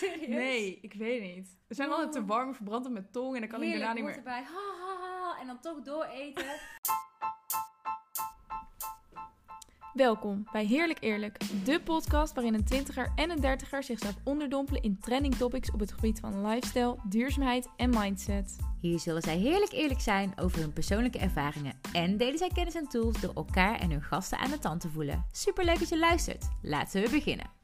Serieus? Nee, ik weet niet. We zijn Oh. altijd te warm, verbrand op mijn tong en dan kan ik daarna niet meer... erbij. Ha, ha, ha. En dan toch dooreten. Welkom bij Heerlijk Eerlijk, de podcast waarin een twintiger en een dertiger zichzelf onderdompelen in trending topics op het gebied van lifestyle, duurzaamheid en mindset. Hier zullen zij heerlijk eerlijk zijn over hun persoonlijke ervaringen en delen zij kennis en tools door elkaar en hun gasten aan de tand te voelen. Superleuk dat je luistert. Laten we beginnen.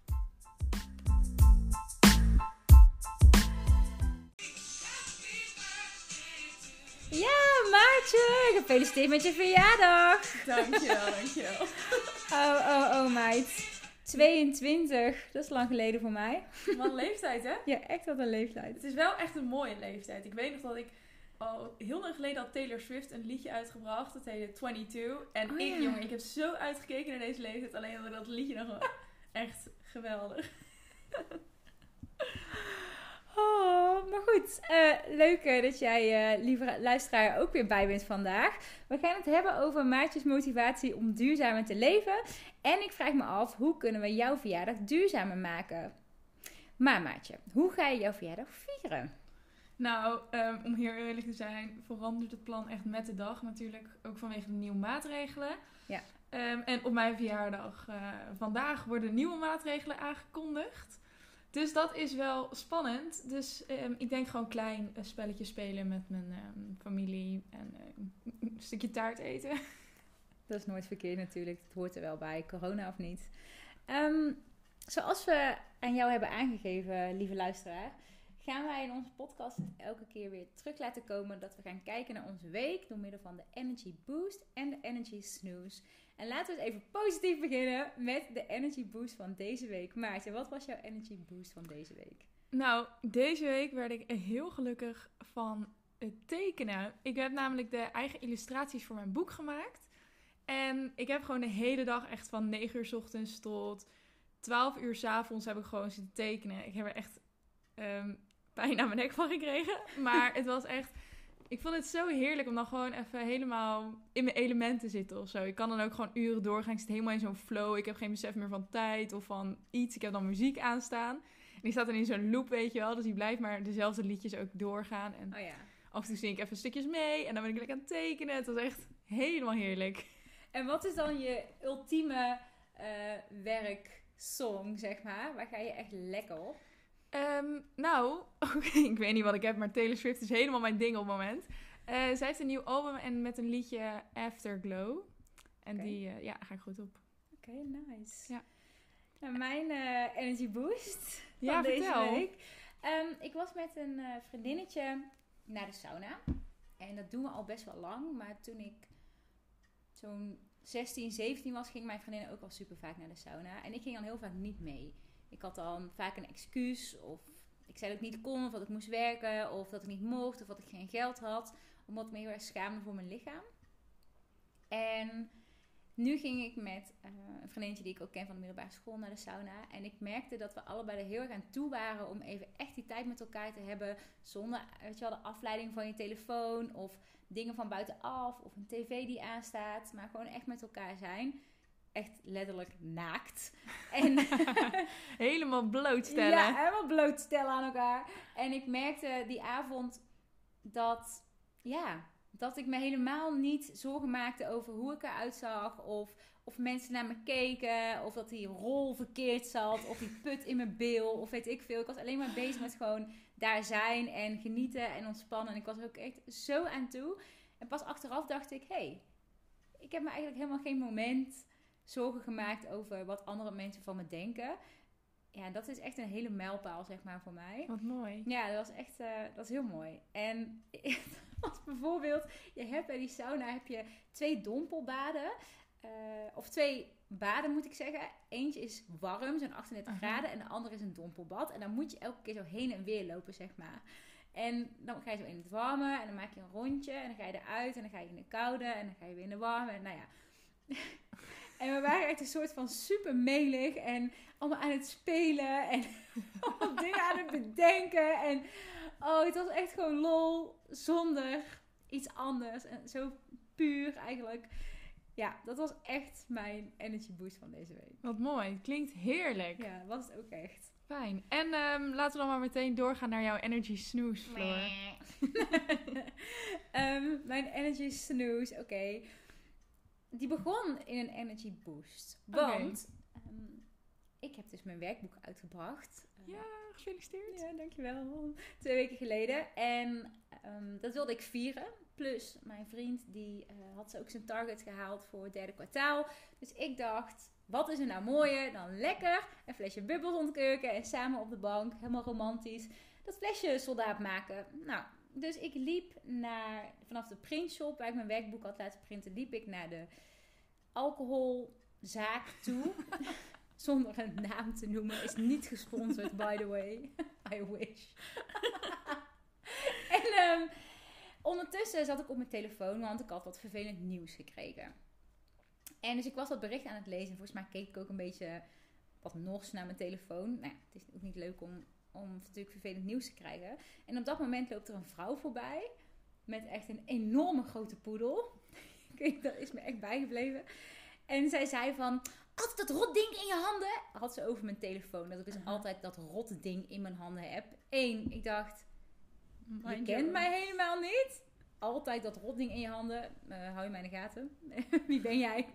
Ja, Maartje. Gefeliciteerd met je verjaardag. Dankjewel, dankjewel. Oh, oh, oh, meid. 22. Dat is lang geleden voor mij. Wat een leeftijd, hè? Ja, echt wat een leeftijd. Het is wel echt een mooie leeftijd. Ik weet nog dat ik al heel lang geleden had Taylor Swift een liedje uitgebracht. Dat heette 22. En Oh, ik, ja. jongen, ik heb zo uitgekeken naar deze leeftijd. Alleen ik dat liedje nog wel echt geweldig. Oh, maar goed. eh, leuk dat jij, eh, lieve luisteraar, ook weer bij bent vandaag. We gaan het hebben over Maartjes motivatie om duurzamer te leven. En ik vraag me af, hoe kunnen we jouw verjaardag duurzamer maken? Maar Maartje, hoe ga je jouw verjaardag vieren? Nou, ehm, om heel eerlijk te zijn, verandert het plan echt met de dag natuurlijk. Ook vanwege de nieuwe maatregelen. Ja. Ehm, en op mijn verjaardag eh, vandaag worden nieuwe maatregelen aangekondigd. Dus dat is wel spannend. Dus ehm, ik denk gewoon klein een spelletje spelen met mijn ehm, familie en ehm, een stukje taart eten. Dat is nooit verkeerd natuurlijk. Het hoort er wel bij, corona of niet. Zoals we aan jou hebben aangegeven, lieve luisteraar, gaan wij in onze podcast elke keer weer terug laten komen dat we gaan kijken naar onze week door middel van de Energy Boost en de Energy Snooze. En laten we eens even positief beginnen met de Energy Boost van deze week. Maarten, wat was jouw Energy Boost van deze week? Nou, deze week werd ik heel gelukkig van het tekenen. Ik heb namelijk de eigen illustraties voor mijn boek gemaakt. En ik heb gewoon de hele dag echt van 9 uur s ochtends tot 12 uur s avonds heb ik gewoon zitten tekenen. Ik heb er echt ehm, pijn mijn nek van gekregen. Maar het was echt... Ik vond het zo heerlijk om dan gewoon even helemaal in mijn element te zitten of zo. Ik kan dan ook gewoon uren doorgaan. Ik zit helemaal in zo'n flow. Ik heb geen besef meer van tijd of van iets. Ik heb dan muziek aanstaan. En die staat dan in zo'n loop, weet je wel. Dus die blijft maar dezelfde liedjes ook doorgaan. En Oh ja. af en toe zing ik even stukjes mee. En dan ben ik lekker aan het tekenen. Het was echt helemaal heerlijk. En wat is dan je ultieme eh, werksong, zeg maar? Waar ga je echt lekker op? Ehm, nou, ik weet niet wat ik heb, maar Taylor Swift is helemaal mijn ding op het moment. Eh, zij heeft een nieuw album en met een liedje Afterglow. En die eh, ja, ga ik goed op. Oké, nice. Ja. Nou, mijn eh, energy boost van Ja, deze vertel. week. Ehm, ik was met een vriendinnetje naar de sauna. En dat doen we al best wel lang. Maar toen ik zo'n 16, 17 was, ging mijn vriendin ook al super vaak naar de sauna. En ik ging dan heel vaak niet mee. Ik had dan vaak een excuus. Of ik zei dat ik niet kon, of dat ik moest werken. Of dat ik niet mocht, of dat ik geen geld had. Omdat ik me heel erg schaamde voor mijn lichaam. En nu ging ik met eh, een vriendinnetje die ik ook ken van de middelbare school naar de sauna. En ik merkte dat we allebei er heel erg aan toe waren om even echt die tijd met elkaar te hebben. Zonder, weet je wel, de afleiding van je telefoon of dingen van buitenaf of een tv die aanstaat. Maar gewoon echt met elkaar zijn. Echt letterlijk naakt. En helemaal blootstellen. ja, helemaal blootstellen aan elkaar. En ik merkte die avond dat, ja, dat ik me helemaal niet zorgen maakte over hoe ik eruit zag. Of, of mensen naar me keken. Of dat die rol verkeerd zat. Of die put in mijn bil. Of weet ik veel. Ik was alleen maar bezig met gewoon daar zijn en genieten en ontspannen. En ik was er ook echt zo aan toe. En pas achteraf dacht ik, hé, hey, ik heb me eigenlijk helemaal geen moment zorgen gemaakt over wat andere mensen van me denken. Ja, dat is echt een hele mijlpaal, zeg maar, voor mij. Wat mooi. Ja, dat was echt eh, dat is heel mooi. En als bijvoorbeeld, je hebt bij die sauna heb je twee dompelbaden. eh, of twee baden moet ik zeggen. Eentje is warm, zo'n 38 Aha. graden. En de andere is een dompelbad. En dan moet je elke keer zo heen en weer lopen, zeg maar. En dan ga je zo in het warme en dan maak je een rondje. En dan ga je eruit en dan ga je in de koude. En dan ga je weer in de warme. En nou ja. En we waren echt een soort van super melig en allemaal aan het spelen en allemaal dingen aan het bedenken. En oh, het was echt gewoon lol zonder iets anders. En zo puur eigenlijk. Ja, dat was echt mijn energy boost van deze week. Wat mooi. Klinkt heerlijk. Ja, was het ook echt. Fijn. En ehm, laten we dan maar meteen doorgaan naar jouw energy snooze, Floor. Ehm, mijn energy snooze, oké. Die begon in een energy boost. Want ehm, ik heb dus mijn werkboek uitgebracht. Eh, Ja, gefeliciteerd. Ja, dankjewel. Twee weken geleden. En ehm, dat wilde ik vieren. Plus, mijn vriend die eh, had ook zijn target gehaald voor het derde kwartaal. Dus ik dacht, wat is er nou mooier dan lekker een flesje bubbels ontkurken en samen op de bank, helemaal romantisch, dat flesje soldaat maken. Nou, dus ik liep naar, vanaf de printshop waar ik mijn werkboek had laten printen, liep ik naar de alcoholzaak toe. Zonder een naam te noemen. Is niet gesponsord, by the way. I wish. en ehm, ondertussen zat ik op mijn telefoon, want ik had wat vervelend nieuws gekregen. En dus ik was dat bericht aan het lezen. Volgens mij keek ik ook een beetje wat nors naar mijn telefoon. Nou, ja, het is ook niet leuk om, om natuurlijk vervelend nieuws te krijgen. En op dat moment loopt er een vrouw voorbij. Met echt een enorme grote poedel. Dat is me echt bijgebleven. En zij zei van, altijd dat rot ding in je handen. Had ze over mijn telefoon. Dat ik dus altijd dat rot ding in mijn handen heb. Eén, ik dacht, je kent mij helemaal niet. Altijd dat rot ding in je handen. Eh, hou je mij in de gaten. Wie ben jij?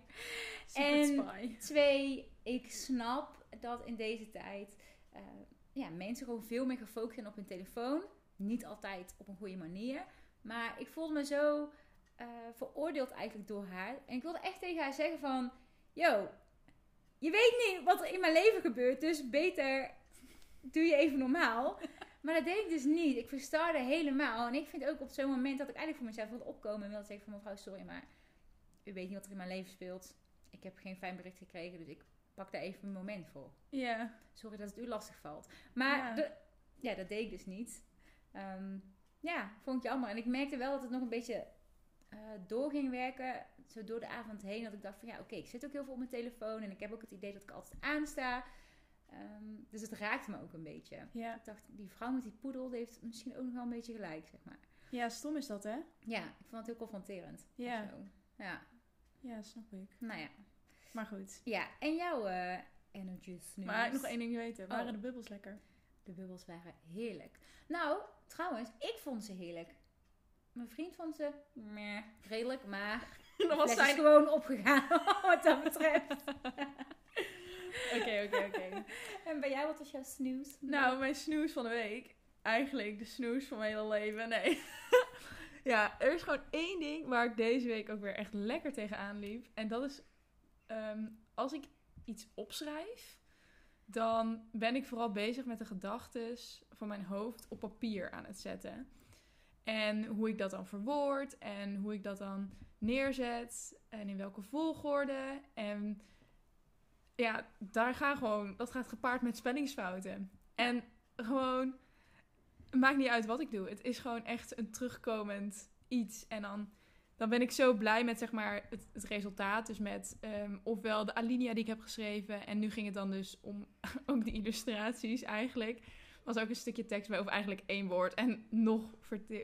En- spy. Twee, ik snap dat in deze tijd eh, ja, mensen gewoon veel meer gefocust zijn op hun telefoon. Niet altijd op een goede manier. Maar ik voelde me zo eh, veroordeeld eigenlijk door haar. En ik wilde echt tegen haar zeggen van... Yo, je weet niet wat er in mijn leven gebeurt. Dus beter doe je even normaal. Maar dat deed ik dus niet. Ik verstarde helemaal. En ik vind ook op zo'n moment dat ik eigenlijk voor mezelf wilde opkomen. En wilde zeggen van mevrouw, sorry, maar u weet niet wat er in mijn leven speelt. Ik heb geen fijn bericht gekregen, dus ik pak daar even een moment voor. Ja. Sorry dat het u lastig valt. Maar Ja. ja, ja dat deed ik dus niet. Ehm, ja, vond ik jammer. En ik merkte wel dat het nog een beetje eh, door ging werken. Zo door de avond heen. Dat ik dacht van ja, oké, ik zit ook heel veel op mijn telefoon. En ik heb ook het idee dat ik altijd aansta. Ehm, dus het raakte me ook een beetje. Ja. Ik dacht, die vrouw met die poedel die heeft misschien ook nog wel een beetje gelijk, zeg maar. ja, stom is dat, hè? Ja, ik vond het heel confronterend. Ja, Ja, snap ik. nou ja. Maar goed. Ja, en jouw eh energy? Maar nog één ding weten. Waren Oh. de bubbels lekker? De bubbels waren heerlijk. Nou, trouwens, ik vond ze heerlijk. Mijn vriend vond ze meh, redelijk, maar dat was zijn... gewoon opgegaan wat dat betreft. Oké, oké, oké. En bij jou, wat was jouw snooze? Nou, mijn snoes van de week. Eigenlijk de snoes van mijn hele leven. Nee. ja, er is gewoon één ding waar ik deze week ook weer echt lekker tegenaan liep. En dat is ehm, als ik iets opschrijf, dan ben ik vooral bezig met de gedachten van mijn hoofd op papier aan het zetten. En hoe ik dat dan verwoord en hoe ik dat dan neerzet en in welke volgorde. En ja, daar gaan gewoon, dat gaat gepaard met spellingsfouten. En gewoon, het maakt niet uit wat ik doe. Het is gewoon echt een terugkomend iets. En dan, dan ben ik zo blij met zeg maar het, het resultaat. Dus met ehm, ofwel de alinea die ik heb geschreven. En nu ging het dan dus om ook de illustraties eigenlijk. Was ook een stukje tekst bij, of eigenlijk één woord. En nog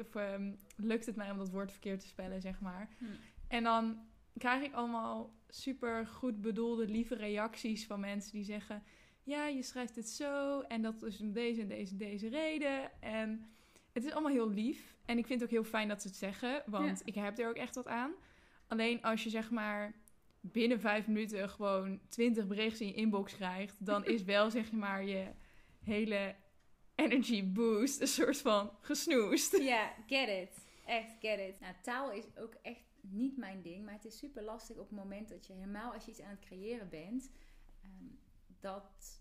of, ehm, lukt het mij om dat woord verkeerd te spellen, zeg maar. Hm. En dan krijg ik allemaal super goed bedoelde, lieve reacties van mensen die zeggen: Ja, je schrijft het zo en dat is om deze en deze en deze reden. En het is allemaal heel lief. En ik vind het ook heel fijn dat ze het zeggen, want Ja. ik heb er ook echt wat aan. Alleen als je zeg maar binnen vijf minuten gewoon twintig berichten in je inbox krijgt, dan is wel zeg maar je hele energy boost een soort van gesnoest. Ja, get it. Echt, get it. Nou, taal is ook echt niet mijn ding. Maar het is super lastig op het moment dat je helemaal als je iets aan het creëren bent. ehm, dat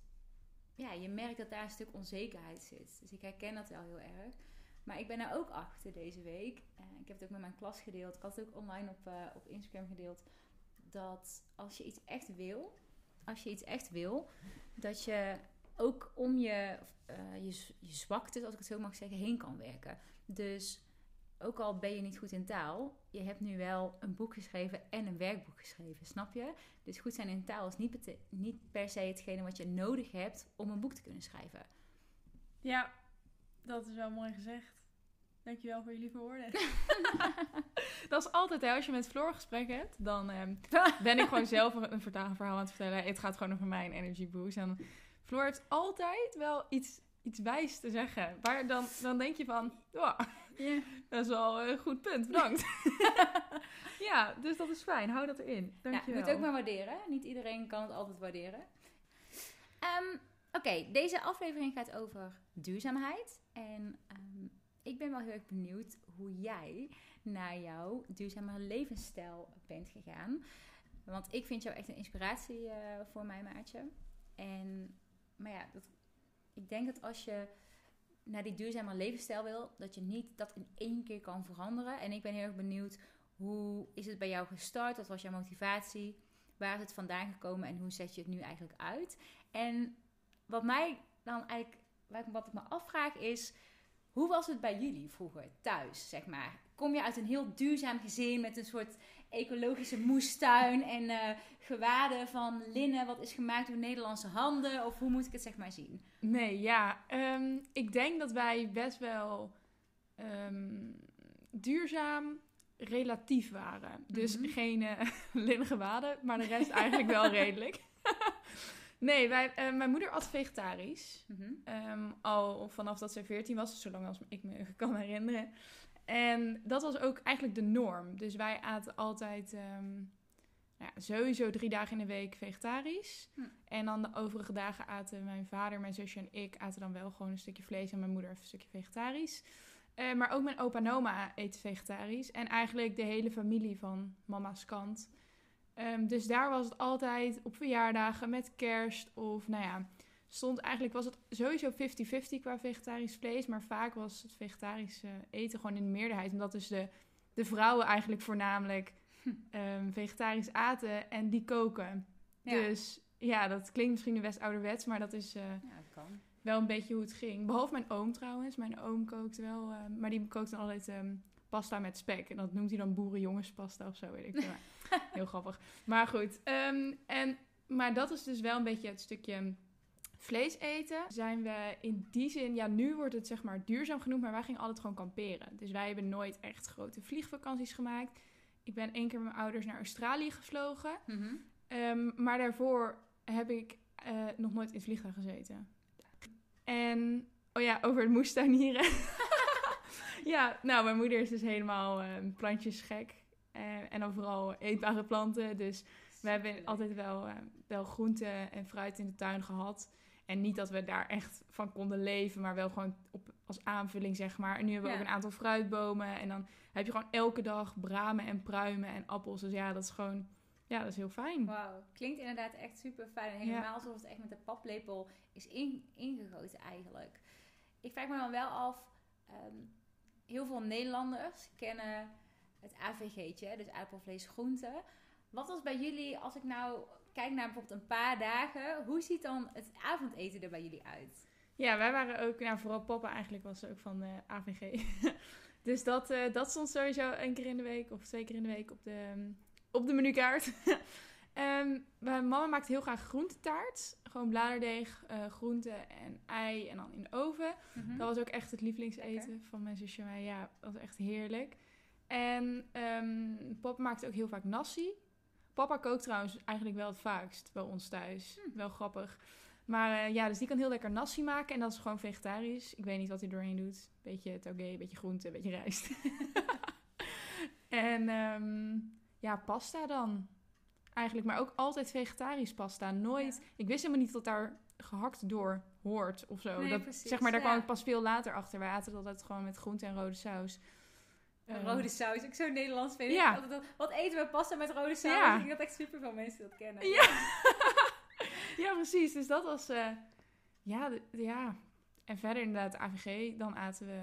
ja, je merkt dat daar een stuk onzekerheid zit. Dus ik herken dat wel heel erg. Maar ik ben er ook achter deze week. eh, ik heb het ook met mijn klas gedeeld. Ik had het ook online op, eh, op Instagram gedeeld. Dat als je iets echt wil, als je iets echt wil, dat je ook om je, eh, je, je zwaktes, als ik het zo mag zeggen, heen kan werken. Dus ook al ben je niet goed in taal, je hebt nu wel een boek geschreven en een werkboek geschreven, snap je? Dus goed zijn in taal is niet, niet per se hetgene wat je nodig hebt om een boek te kunnen schrijven. Ja, dat is wel mooi gezegd. Dankjewel voor je lieve woorden. dat is altijd, hè, als je met Floor gesprek hebt, dan ehm, ben ik gewoon zelf een, verhaal aan het vertellen. Het gaat gewoon over mijn energy boost. En Floor heeft altijd wel iets, iets wijs te zeggen. Waar dan, dan denk je van, "Ja, Ja. dat is wel een goed punt, bedankt. ja, dus dat is fijn. Hou dat erin. Ja, Dank je moet ook maar waarderen. Niet iedereen kan het altijd waarderen. Ehm, Oké, deze aflevering gaat over duurzaamheid. En ehm, ik ben wel heel erg benieuwd hoe jij naar jouw duurzame levensstijl bent gegaan. Want ik vind jou echt een inspiratie eh, voor mij, Maatje. En, maar ja, dat, ik denk dat als je naar die duurzame levensstijl wil, dat je niet dat in één keer kan veranderen. En ik ben heel erg benieuwd, hoe is het bij jou gestart? Wat was jouw motivatie? Waar is het vandaan gekomen en hoe zet je het nu eigenlijk uit? En wat mij dan eigenlijk, wat ik- me afvraag is, hoe was het bij jullie vroeger thuis, zeg maar? Kom je uit een heel duurzaam gezin met een soort ecologische moestuin en eh, gewaden van linnen wat is gemaakt door Nederlandse handen? Of hoe moet ik het zeg maar zien? Nee, ja. ehm, ik denk dat wij best wel ehm, duurzaam relatief waren. Dus Mhm. geen eh linnen gewaden, maar de rest eigenlijk wel redelijk. Nee, wij, eh, mijn moeder at vegetarisch. Mhm. Ehm, al vanaf dat ze 14 was, dus zolang als ik me kan herinneren. En dat was ook eigenlijk de norm. Dus wij aten altijd ehm, nou ja, sowieso drie dagen in de week vegetarisch. Hm. En dan de overige dagen aten mijn vader, mijn zusje en ik aten dan wel gewoon een stukje vlees. En mijn moeder een stukje vegetarisch. Eh, maar ook mijn opa en oma eten vegetarisch. En eigenlijk de hele familie van mama's kant. Ehm, dus daar was het altijd op verjaardagen met kerst of nou ja, stond eigenlijk, was het sowieso 50-50 qua vegetarisch vlees. Maar vaak was het vegetarische eten gewoon in de meerderheid. Omdat dus de, de vrouwen eigenlijk voornamelijk ehm, vegetarisch aten en die koken. Ja. Dus ja, dat klinkt misschien best ouderwets, maar dat is eh, Ja, dat kan. wel een beetje hoe het ging. Behalve mijn oom trouwens. Mijn oom kookte wel, eh, maar die kookt dan altijd ehm, pasta met spek. En dat noemt hij dan boerenjongenspasta of zo, weet ik. Maar Heel grappig. Maar goed, ehm, en, maar dat is dus wel een beetje het stukje vlees eten. Zijn we in die zin, ja, nu wordt het zeg maar duurzaam genoemd, maar wij gingen altijd gewoon kamperen. Dus wij hebben nooit echt grote vliegvakanties gemaakt. Ik ben één keer met mijn ouders naar Australië gevlogen. Mhm. Ehm, maar daarvoor heb ik eh, nog nooit in het vliegtuig gezeten. En, oh ja, over het moestuinieren. ja, nou, mijn moeder is dus helemaal ehm plantjesgek. Eh, en dan vooral eetbare planten. Dus we hebben altijd wel, eh, wel groenten en fruit in de tuin gehad. En niet dat we daar echt van konden leven, maar wel gewoon op, als aanvulling, zeg maar. En nu hebben we Ja. ook een aantal fruitbomen. En dan heb je gewoon elke dag bramen en pruimen en appels. Dus ja, dat is gewoon, ja, dat is heel fijn. Wauw, klinkt inderdaad echt super fijn. En helemaal alsof het echt met de paplepel is in, ingegoten eigenlijk. Ik vraag me dan wel af, ehm, heel veel Nederlanders kennen het AVG'tje, dus aardappel, vlees, groente. Wat was bij jullie, als ik nou kijk naar bijvoorbeeld een paar dagen, hoe ziet dan het avondeten er bij jullie uit? Ja, wij waren ook, nou vooral papa eigenlijk was ook van de AVG. dus dat, eh, dat stond sowieso één keer in de week of twee keer in de week op de, op de menukaart. Ehm, mijn mama maakt heel graag groentetaart. Gewoon bladerdeeg, eh groenten en ei en dan in de oven. Mhm. Dat was ook echt het lievelingseten Lekker. van mijn zusje en mij. Ja, dat was echt heerlijk. En ehm, papa maakte ook heel vaak nasi. Papa kookt trouwens eigenlijk wel het vaakst bij ons thuis. Hm. Wel grappig. Maar eh, ja, dus die kan heel lekker nasi maken. En dat is gewoon vegetarisch. Ik weet niet wat hij doorheen doet. Beetje toge, beetje groente, beetje rijst. en ehm, ja, pasta dan. Eigenlijk, maar ook altijd vegetarisch pasta. Nooit. Ik wist helemaal niet dat daar gehakt door hoort of zo. Nee, dat, precies, zeg maar, daar ja. kwam ik pas veel later achter. Wij aten dat altijd gewoon met groente en rode saus. Een Ehm, rode saus, ik zo Nederlands vind. Ja. Ik altijd wat eten we pasta met rode saus? Ja. Ik denk dat echt super veel mensen dat kennen. Ja. ja, precies. Dus dat was... eh, ja, de- ja. En verder inderdaad AVG. Dan aten we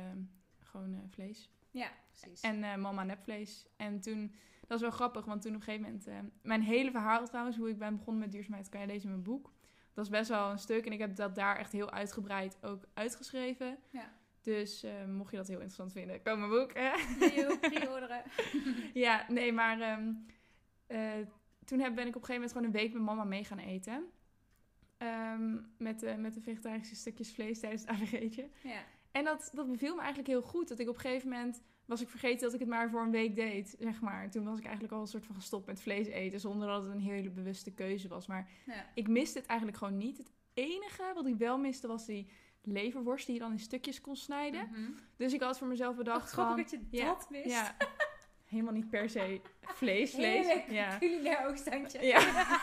gewoon eh, vlees. Ja, precies. En eh, mama nepvlees. En toen... Dat is wel grappig, want toen op een gegeven moment... eh, mijn hele verhaal trouwens, hoe ik ben begonnen met duurzaamheid... kan je lezen in mijn boek. Dat is best wel een stuk. En ik heb dat daar echt heel uitgebreid ook uitgeschreven. Ja. Dus eh, mocht je dat heel interessant vinden, koop mijn boek. hè. Mayo, pre-orderen. ja, nee, maar ehm, eh, toen heb, ben ik op een gegeven moment gewoon een week met mama mee gaan eten. Ehm, met, de, met de vegetarische stukjes vlees tijdens het AVG'tje. Ja. En dat, dat beviel me eigenlijk heel goed. Dat ik op een gegeven moment was ik vergeten dat ik het maar voor een week deed, zeg maar. Toen was ik eigenlijk al een soort van gestopt met vlees eten, zonder dat het een hele bewuste keuze was. Maar Ja. ik miste het eigenlijk gewoon niet. Het, enige wat ik wel miste was die leverworst die je dan in stukjes kon snijden. Mhm. Dus ik had voor mezelf bedacht grappig van... dat je ja, dat mist. Ja, helemaal niet per se vlees, vlees. Heerlijk Ja. culinair oogstandje. Ja.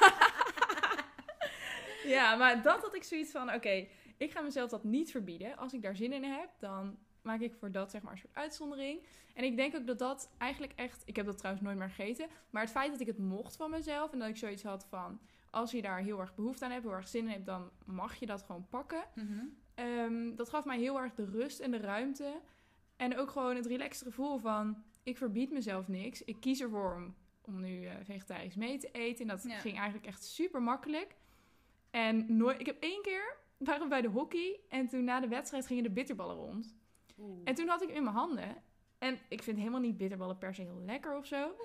ja, maar dat had ik zoiets van, oké, ik ga mezelf dat niet verbieden. Als ik daar zin in heb, dan maak ik voor dat zeg maar een soort uitzondering. En ik denk ook dat dat eigenlijk echt, ik heb dat trouwens nooit meer gegeten, maar het feit dat ik het mocht van mezelf en dat ik zoiets had van, als je daar heel erg behoefte aan hebt, heel erg zin in hebt, dan mag je dat gewoon pakken. Mhm. Ehm, dat gaf mij heel erg de rust en de ruimte. En ook gewoon het relaxed gevoel van... ik verbied mezelf niks. Ik kies ervoor om, om nu eh, vegetarisch mee te eten. En dat Ja. ging eigenlijk echt super makkelijk. En nooit, ik heb één keer... waren we bij de hockey... en toen na de wedstrijd gingen de bitterballen rond. Oeh. En toen had ik in mijn handen... en ik vind helemaal niet bitterballen per se heel lekker of zo.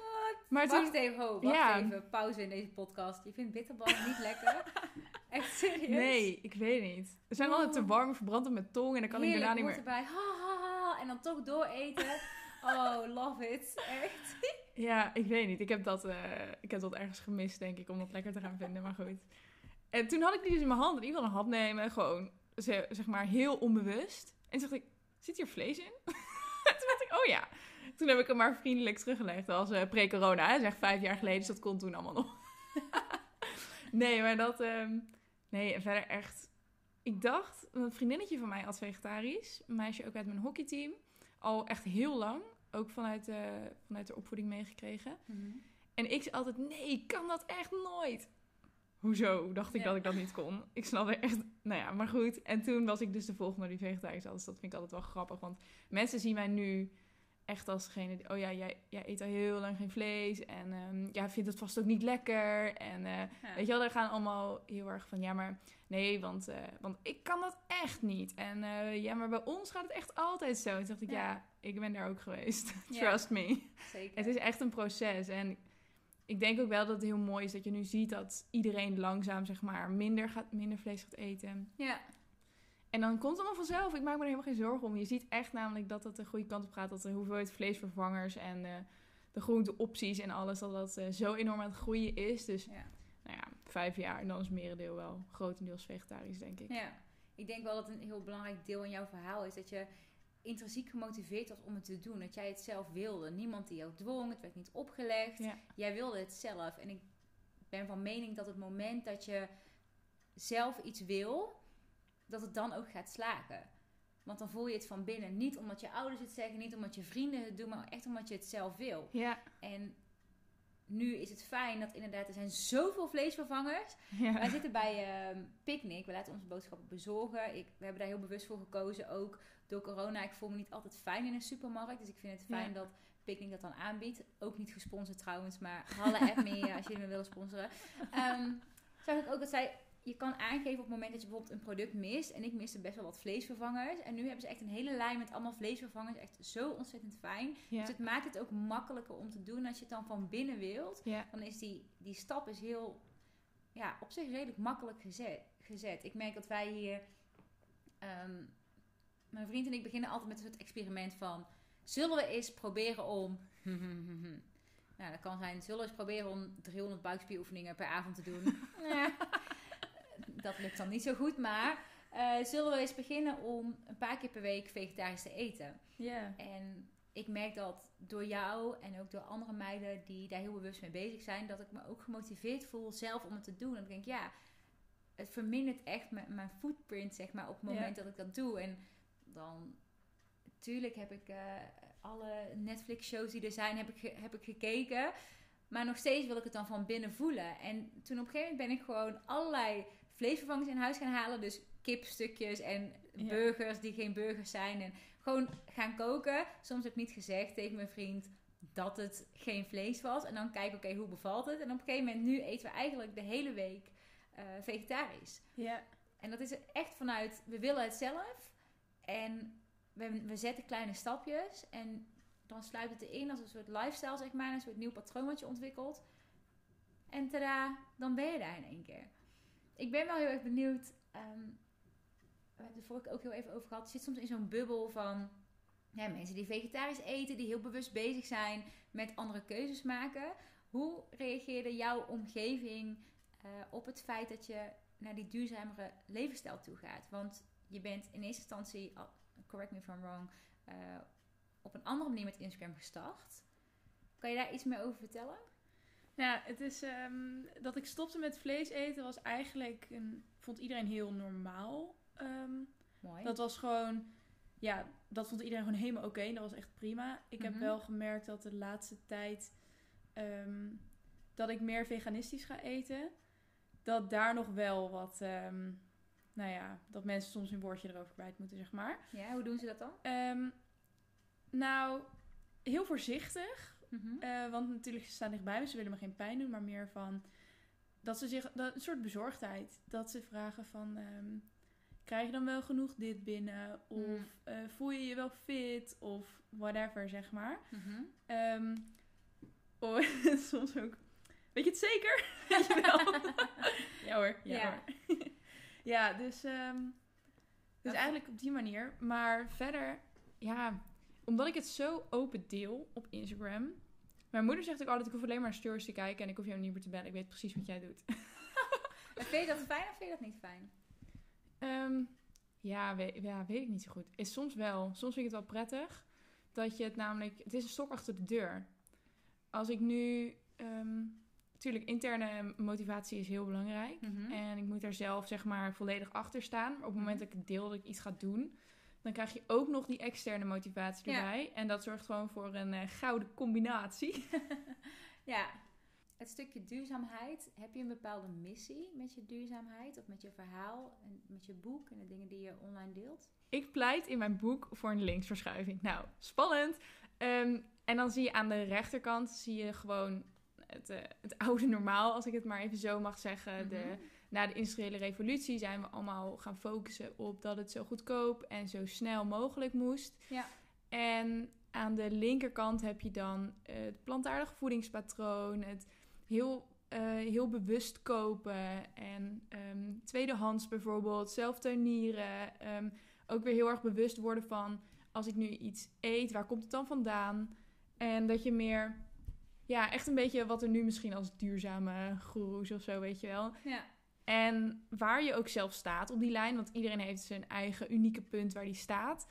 Maar toen... Wacht even, ho, wacht Ja. even. Pauze in deze podcast. Je vindt bitterballen niet lekker? Echt serieus? Nee, ik weet niet. Ze zijn altijd te Oh. warm, verbrand op mijn tong... en dan kan ik daarna niet meer... erbij. Ha, ha, ha. En dan toch dooreten. Oh, love it. Echt. Ja, ik weet niet. Ik heb, dat, eh, ik heb dat ergens gemist, denk ik, om dat lekker te gaan vinden. Maar goed. En toen had ik die dus in mijn hand. En ik wilde een hap nemen. Gewoon, ze- zeg maar, heel onbewust. En toen dacht ik, zit hier vlees in? en toen dacht ik, oh ja. Toen heb ik hem maar vriendelijk teruggelegd als eh, pre-corona. hè. Zeg vijf jaar geleden, dus dat kon toen allemaal nog. nee, maar dat... ehm, nee, verder echt... Ik dacht, een vriendinnetje van mij had vegetarisch. Een meisje ook uit mijn hockeyteam. Al echt heel lang. Ook vanuit, eh, vanuit de opvoeding meegekregen. En ik zei altijd, nee, ik kan dat echt nooit. Hoezo dacht ik Ja. dat ik dat niet kon? Ik snapte echt, nou ja, maar goed. En toen was ik dus de volgende die vegetarisch had. Dus dat vind ik altijd wel grappig. Want mensen zien mij nu echt als degene die, oh ja, jij, jij eet al heel lang geen vlees. En ehm jij vindt het vast ook niet lekker. En eh, Ja. weet je wel, daar gaan allemaal heel erg van, ja, maar nee, want, eh, want ik kan dat echt niet. En eh, ja, maar bij ons gaat het echt altijd zo. En toen dacht ik, ja, Ja. ik ben daar ook geweest. Ja. Trust me. Zeker. Het is echt een proces. En ik denk ook wel dat het heel mooi is dat je nu ziet dat iedereen langzaam zeg maar minder, gaat, minder vlees gaat eten. Ja. En dan komt het allemaal vanzelf. Ik maak me er helemaal geen zorgen om. Je ziet echt namelijk dat het de goede kant op gaat. Dat de hoeveelheid vleesvervangers en de groenteopties en alles, dat dat eh, zo enorm aan het groeien is. Dus Ja. nou ja, vijf jaar en dan is het merendeel wel grotendeels vegetarisch, denk ik. ja. Ik denk wel dat een heel belangrijk deel in jouw verhaal is dat je intrinsiek gemotiveerd was om het te doen. Dat jij het zelf wilde. Niemand die jou dwong. Het werd niet opgelegd. Ja. Jij wilde het zelf. En ik ben van mening dat het moment dat je zelf iets wil, dat het dan ook gaat slagen. Want dan voel je het van binnen. Niet omdat je ouders het zeggen, niet omdat je vrienden het doen, maar echt omdat je het zelf wil. Ja, En nu is het fijn dat inderdaad, er zijn zoveel vleesvervangers. Wij ja. zitten bij ehm Picnic. We laten onze boodschappen bezorgen. Ik, we hebben daar heel bewust voor gekozen. Ook door corona. Ik voel me niet altijd fijn in een supermarkt. Dus ik vind het fijn Ja. dat Picnic dat dan aanbiedt. Ook niet gesponsord trouwens. Maar halle at me eh, als jullie me willen sponsoren. Ehm zag ik ook dat zij... Je kan aangeven op het moment dat je bijvoorbeeld een product mist. En ik miste best wel wat vleesvervangers. En nu hebben ze echt een hele lijn met allemaal vleesvervangers. Echt zo ontzettend fijn. ja. Dus het maakt het ook makkelijker om te doen. Als je het dan van binnen wilt ja. dan is die, die stap is heel, ja, op zich redelijk makkelijk gezet. gezet. Ik merk dat wij hier, ehm, mijn vriend en ik beginnen altijd met een soort experiment van, zullen we eens proberen om, nou dat kan zijn, zullen we eens proberen om 300 buikspieroefeningen per avond te doen. Ja, dat lukt dan niet zo goed, maar eh, zullen we eens beginnen om een paar keer per week vegetarisch te eten. Ja. En ik merk dat door jou en ook door andere meiden die daar heel bewust mee bezig zijn, dat ik me ook gemotiveerd voel zelf om het te doen. En ik denk, ja, het vermindert echt mijn, mijn footprint, zeg maar, op het moment dat ik dat doe. En dan, tuurlijk heb ik eh, alle Netflix-shows die er zijn, heb ik, heb ik gekeken. Maar nog steeds wil ik het dan van binnen voelen. En toen op een gegeven moment ben ik gewoon allerlei vleesvervangers in huis gaan halen. Dus kipstukjes en Ja. burgers die geen burgers zijn. En gewoon gaan koken. Soms heb ik niet gezegd tegen mijn vriend dat het geen vlees was. En dan kijken, oké, hoe bevalt het? En op een gegeven moment, nu eten we eigenlijk de hele week eh, vegetarisch. Ja. En dat is er echt vanuit, we willen het zelf. En we, we zetten kleine stapjes. En dan sluit het erin als een soort lifestyle, zeg maar. Een soort nieuw patroon wat je ontwikkelt. En tada, dan ben je daar in één keer. Ik ben wel heel erg benieuwd. ehm, we hebben het vorige ook heel even over gehad. Je zit soms in zo'n bubbel van mensen die vegetarisch eten, die heel bewust bezig zijn met andere keuzes maken. Hoe reageerde jouw omgeving eh, op het feit dat je naar die duurzamere levensstijl toe gaat. Want je bent in eerste instantie, correct me if I'm wrong, eh, op een andere manier met Instagram gestart. Kan je daar iets meer over vertellen? Nou, het is ehm, dat ik stopte met vlees eten was eigenlijk een, vond iedereen heel normaal. Ehm, Mooi. dat was gewoon, ja, dat vond iedereen gewoon helemaal oké. Dat was echt prima. Ik heb Mhm. wel gemerkt dat de laatste tijd ehm, dat ik meer veganistisch ga eten, dat daar nog wel wat, nou ja, dat mensen soms een woordje erover kwijt moeten, zeg maar. Ja, hoe doen ze dat dan? Nou, heel voorzichtig. Mhm. Eh, want natuurlijk, ze staan dichtbij me. Ze willen me geen pijn doen. Maar meer van... Dat ze zich... Dat, een soort bezorgdheid. Dat ze vragen van... ehm, krijg je dan wel genoeg dit binnen? Of Mm. eh, voel je je wel fit? Of whatever, zeg maar. Mhm. Ehm, oh, soms ook... Weet je het zeker? Weet je wel? ja hoor. Ja, Ja. hoor. ja, dus... ehm, dus Ja. eigenlijk op die manier. Maar verder... Ja, omdat ik het zo open deel op Instagram... Mijn moeder zegt ook altijd, ik hoef alleen maar naar stories te kijken en ik hoef jou niet meer te bellen. Ik weet precies wat jij doet. Vind je dat fijn of vind je dat niet fijn? Ehm, ja, weet, ja, weet ik niet zo goed. Is soms wel. Soms vind ik het wel prettig. Dat je het namelijk... Het is een stok achter de deur. Als ik nu... ehm natuurlijk, interne motivatie is heel belangrijk. Mhm. En ik moet daar zelf zeg maar volledig achter staan. Maar op het moment Mhm. dat ik deel dat ik iets ga doen... Dan krijg je ook nog die externe motivatie Ja. erbij. En dat zorgt gewoon voor een eh, gouden combinatie. Ja, het stukje duurzaamheid. Heb je een bepaalde missie met je duurzaamheid of met je verhaal en met je boek en de dingen die je online deelt? Ik pleit in mijn boek voor een linksverschuiving. Nou, spannend. Ehm, en dan zie je aan de rechterkant zie je gewoon het, eh, het oude normaal, als ik het maar even zo mag zeggen. De, Mhm. Na de industriële revolutie zijn we allemaal gaan focussen op dat het zo goedkoop en zo snel mogelijk moest. Ja. En aan de linkerkant heb je dan het plantaardig voedingspatroon, het heel, eh, heel bewust kopen en ehm, tweedehands bijvoorbeeld, zelf tuinieren. ehm, ook weer heel erg bewust worden van als ik nu iets eet, waar komt het dan vandaan? En dat je meer, ja, echt een beetje wat er nu misschien als duurzame goeroes of zo, weet je wel. Ja. En waar je ook zelf staat op die lijn, want iedereen heeft zijn eigen unieke punt waar die staat.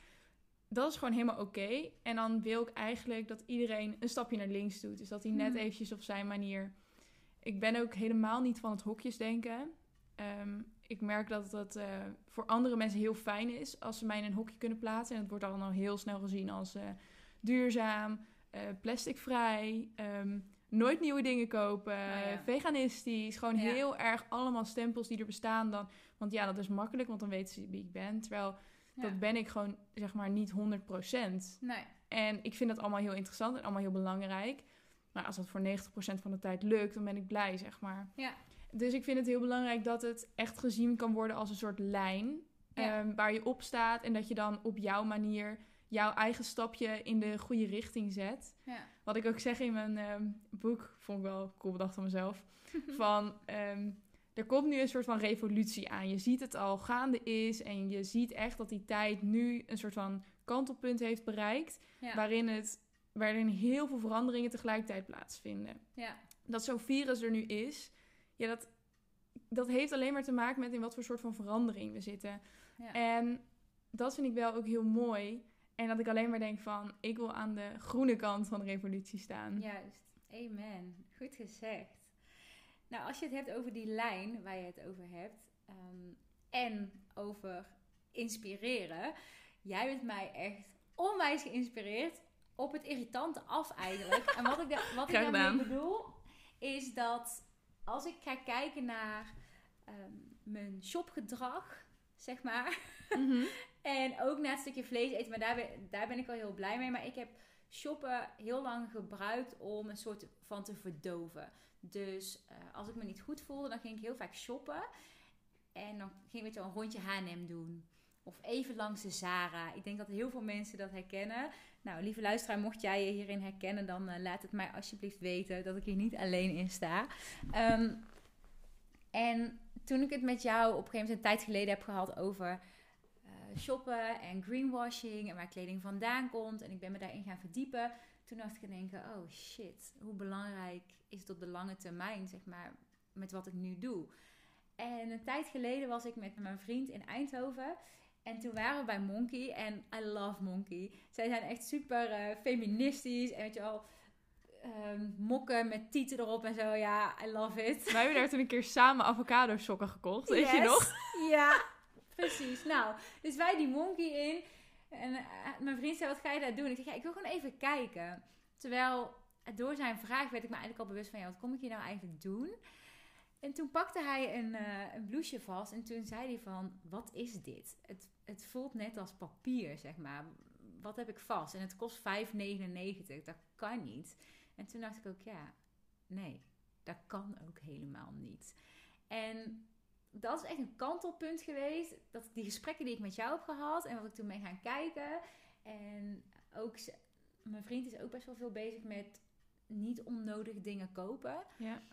Dat is gewoon helemaal oké. En dan wil ik eigenlijk dat iedereen een stapje naar links doet. Dus dat hij net Hmm. eventjes op zijn manier... Ik ben ook helemaal niet van het hokjesdenken. Ehm, ik merk dat dat eh, voor andere mensen heel fijn is als ze mij in een hokje kunnen plaatsen. En het wordt dan al heel snel gezien als eh, duurzaam, eh, plasticvrij, ehm, nooit nieuwe dingen kopen, Nou ja. veganistisch. Gewoon Ja. heel erg allemaal stempels die er bestaan dan. Want ja, dat is makkelijk, want dan weten ze wie ik ben. Terwijl Ja. dat ben ik gewoon, zeg maar, niet 100%. Nee. En ik vind dat allemaal heel interessant en allemaal heel belangrijk. Maar als dat voor 90% van de tijd lukt, dan ben ik blij, zeg maar. Ja. Dus ik vind het heel belangrijk dat het echt gezien kan worden als een soort lijn. Ehm, waar je op staat en dat je dan op jouw manier jouw eigen stapje in de goede richting zet. Ja. Wat ik ook zeg in mijn ehm, boek, vond ik wel cool bedacht van mezelf. van, ehm, er komt nu een soort van revolutie aan. Je ziet het al gaande is en je ziet echt dat die tijd nu een soort van kantelpunt heeft bereikt. Ja. Waarin, het, waarin heel veel veranderingen tegelijkertijd plaatsvinden. Ja. Dat zo'n virus er nu is, ja, dat, dat heeft alleen maar te maken met in wat voor soort van verandering we zitten. Ja. En dat vind ik wel ook heel mooi. En dat ik alleen maar denk van, ik wil aan de groene kant van de revolutie staan. Juist. Amen. Goed gezegd. Nou, als je het hebt over die lijn waar je het over hebt. ehm, en over inspireren. Jij bent mij echt onwijs geïnspireerd. Op het irritante af eigenlijk. en wat ik, da- wat ik daarmee bedoel. Is dat als ik ga kijken naar ehm, mijn shopgedrag. Zeg maar. Mhm. En ook na het stukje vlees eten, maar daar ben, daar ben ik wel heel blij mee. Maar ik heb shoppen heel lang gebruikt om een soort van te verdoven. Dus eh, als ik me niet goed voelde, dan ging ik heel vaak shoppen. En dan ging ik zo een rondje H&M doen. Of even langs de Zara. Ik denk dat heel veel mensen dat herkennen. Nou, lieve luisteraar, mocht jij je hierin herkennen, dan eh, laat het mij alsjeblieft weten dat ik hier niet alleen in sta. Ehm, en toen ik het met jou op een gegeven moment een tijd geleden heb gehad over eh, shoppen en greenwashing en waar kleding vandaan komt. En ik ben me daarin gaan verdiepen. Toen dacht ik aan denken, oh shit, hoe belangrijk is het op de lange termijn, zeg maar, met wat ik nu doe. En een tijd geleden was ik met mijn vriend in Eindhoven. En toen waren we bij Monkey. En I love Monkey. Zij zijn echt super eh, feministisch. En weet je wel, ehm, mokken met tieten erop en zo. Ja, I love it. Wij hebben daar toen een keer samen avocado sokken gekocht, weet je nog? Ja, precies. Nou, dus wij die Monkey in. En eh, mijn vriend zei, wat ga je daar doen? Ik zeg, ja, ik wil gewoon even kijken. Terwijl door zijn vraag werd ik me eigenlijk al bewust van... Ja, wat kom ik hier nou eigenlijk doen? En toen pakte hij een, eh, een blouseje vast. En toen zei hij van, wat is dit? Het, het voelt net als papier, zeg maar. Wat heb ik vast? En het kost 5,99. Dat kan niet. En toen dacht ik ook, ja, nee. Dat kan ook helemaal niet. En dat is echt een kantelpunt geweest. Dat die gesprekken die ik met jou heb gehad en wat ik toen mee gaan kijken. En ook, mijn vriend is ook best wel veel bezig met niet onnodig dingen kopen. Ja.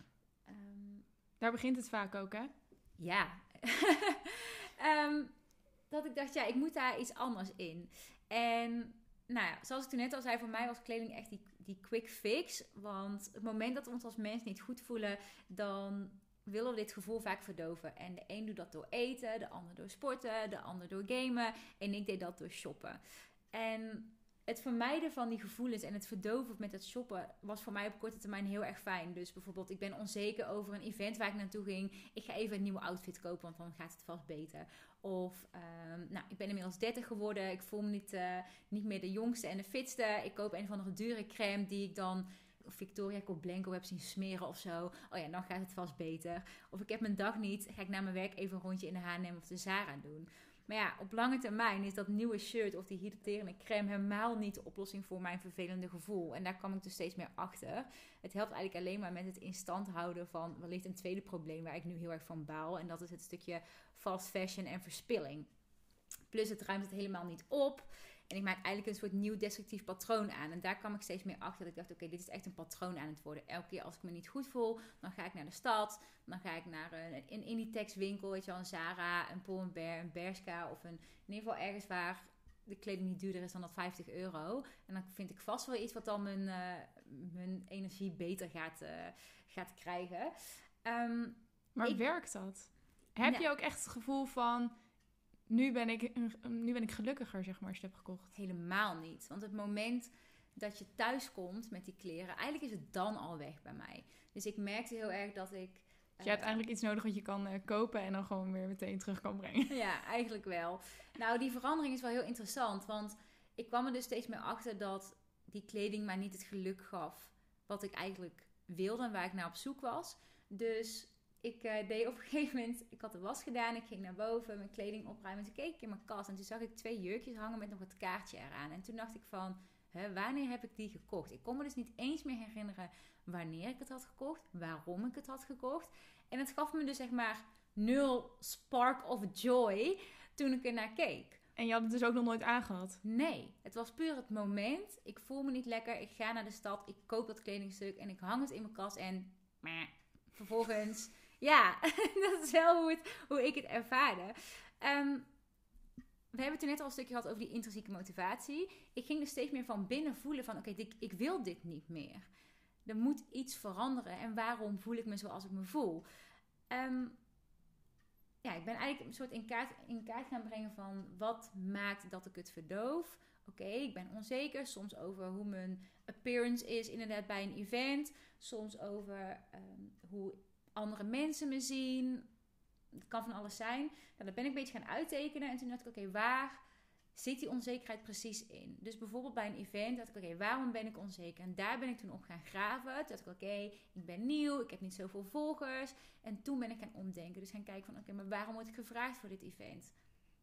Ehm, Daar begint het vaak ook, hè? ja. Ehm, dat ik dacht, ja, ik moet daar iets anders in. En nou ja, zoals ik toen net al zei, voor mij was kleding echt die, die quick fix. Want het moment dat we ons als mens niet goed voelen, dan willen we dit gevoel vaak verdoven. En de een doet dat door eten, de ander door sporten, de ander door gamen. En ik deed dat door shoppen. En het vermijden van die gevoelens en het verdoven met het shoppen was voor mij op korte termijn heel erg fijn. Dus bijvoorbeeld, ik ben onzeker over een event waar ik naartoe ging. Ik ga even een nieuwe outfit kopen, want dan gaat het vast beter. Of, ehm, nou, ik ben inmiddels 30 geworden. Ik voel me niet, eh, niet meer de jongste en de fitste. Ik koop een of andere dure crème die ik dan Victoria Koblenko heb zien smeren of zo. Oh ja, dan gaat het vast beter. Of ik heb mijn dag niet, ga ik na mijn werk even een rondje in de H&M of de Zara doen. Maar ja, op lange termijn is dat nieuwe shirt of die hydraterende crème helemaal niet de oplossing voor mijn vervelende gevoel. En daar kwam ik dus steeds meer achter. Het helpt eigenlijk alleen maar met het in stand houden van wellicht een tweede probleem waar ik nu heel erg van baal. En dat is het stukje fast fashion en verspilling. Plus het ruimt het helemaal niet op. En ik maak eigenlijk een soort nieuw destructief patroon aan. En daar kwam ik steeds meer achter. Dat ik dacht, oké, dit is echt een patroon aan het worden. Elke keer als ik me niet goed voel, dan ga ik naar de stad. Dan ga ik naar een, een Inditex winkel, weet je wel, een Zara, een Pull Bear, een Bershka. Of een, in ieder geval ergens waar de kleding niet duurder is dan dat 50 euro. En dan vind ik vast wel iets wat dan mijn, eh, mijn energie beter gaat, eh, gaat krijgen. Ehm, Maar Ik- werkt dat? Heb Nou. je ook echt het gevoel van... Nu ben, ik, nu ben ik gelukkiger, zeg maar, als je het hebt gekocht. Helemaal niet. Want het moment dat je thuis komt met die kleren, eigenlijk is het dan al weg bij mij. Dus ik merkte heel erg dat ik. Je hebt eh, eigenlijk iets nodig wat je kan eh, kopen en dan gewoon weer meteen terug kan brengen. Ja, eigenlijk wel. Nou, die verandering is wel heel interessant. Want ik kwam er dus steeds meer achter dat die kleding mij niet het geluk gaf. Wat ik eigenlijk wilde en waar ik naar op zoek was. Dus ik eh, deed op een gegeven moment. Ik had de was gedaan. Ik ging naar boven, mijn kleding opruimen. Toen keek ik in mijn kast en toen zag ik twee jurkjes hangen met nog het kaartje eraan. En toen dacht ik van. Hè, wanneer heb ik die gekocht? Ik kon me dus niet eens meer herinneren wanneer ik het had gekocht, waarom ik het had gekocht. En het gaf me dus zeg maar nul spark of joy toen ik er naar keek. En je had het dus ook nog nooit aangehad. Nee, het was puur het moment. Ik voel me niet lekker. Ik ga naar de stad. Ik koop dat kledingstuk en ik hang het in mijn kast. En meh, vervolgens, ja, dat is wel hoe, het, hoe ik het ervaarde. Ehm, we hebben het toen net al een stukje gehad over die intrinsieke motivatie. Ik ging dus steeds meer van binnen voelen van, oké, ik, wil dit niet meer. Er moet iets veranderen. En waarom voel ik me zoals ik me voel? Ehm, ja, ik ben eigenlijk een soort in kaart, in kaart gaan brengen van wat maakt dat ik het verdoof. Oké, ik ben onzeker. Soms over hoe mijn appearance is inderdaad bij een event. Soms over ehm, hoe andere mensen me zien. Het kan van alles zijn. Nou, dat ben ik een beetje gaan uittekenen. En toen dacht ik, oké, waar zit die onzekerheid precies in? Dus bijvoorbeeld bij een event dacht ik, oké, waarom ben ik onzeker? En daar ben ik toen op gaan graven. Toen dacht ik, oké, ik ben nieuw. Ik heb niet zoveel volgers. En toen ben ik gaan omdenken. Dus gaan kijken van, oké, maar waarom word ik gevraagd voor dit event?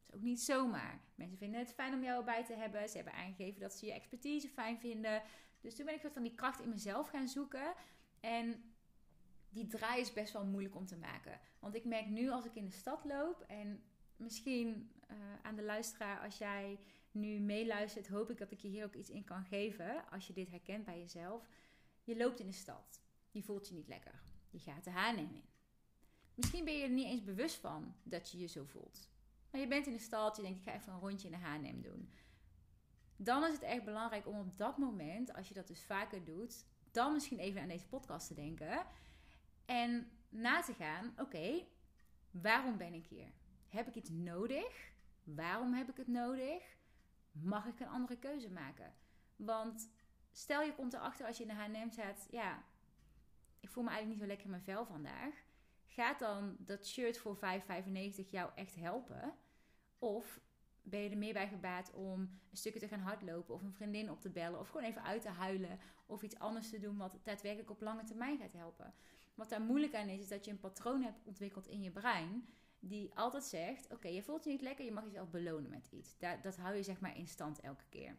Dat is ook niet zomaar. Mensen vinden het fijn om jou erbij te hebben. Ze hebben aangegeven dat ze je expertise fijn vinden. Dus toen ben ik wat van die kracht in mezelf gaan zoeken. En die draai is best wel moeilijk om te maken. Want ik merk nu als ik in de stad loop en misschien eh, aan de luisteraar, als jij nu meeluistert, hoop ik dat ik je hier ook iets in kan geven. Als je dit herkent bij jezelf. Je loopt in de stad. Je voelt je niet lekker. Je gaat de H&M in. Misschien ben je er niet eens bewust van dat je je zo voelt. Maar je bent in de stad, je denkt ik ga even een rondje in de H&M doen. Dan is het echt belangrijk om op dat moment, als je dat dus vaker doet, dan misschien even aan deze podcast te denken. En na te gaan, oké, Waarom ben ik hier? Heb ik iets nodig? Waarom heb ik het nodig? Mag ik een andere keuze maken? Want stel je komt erachter als je in de H&M staat, ja, ik voel me eigenlijk niet zo lekker in mijn vel vandaag. Gaat dan dat shirt voor 5,95 jou echt helpen? Of ben je er meer bij gebaat om een stukje te gaan hardlopen of een vriendin op te bellen of gewoon even uit te huilen of iets anders te doen wat daadwerkelijk op lange termijn gaat helpen? Wat daar moeilijk aan is, is dat je een patroon hebt ontwikkeld in je brein die altijd zegt: Oké, je voelt je niet lekker, je mag jezelf belonen met iets. Dat, dat hou je zeg maar in stand elke keer.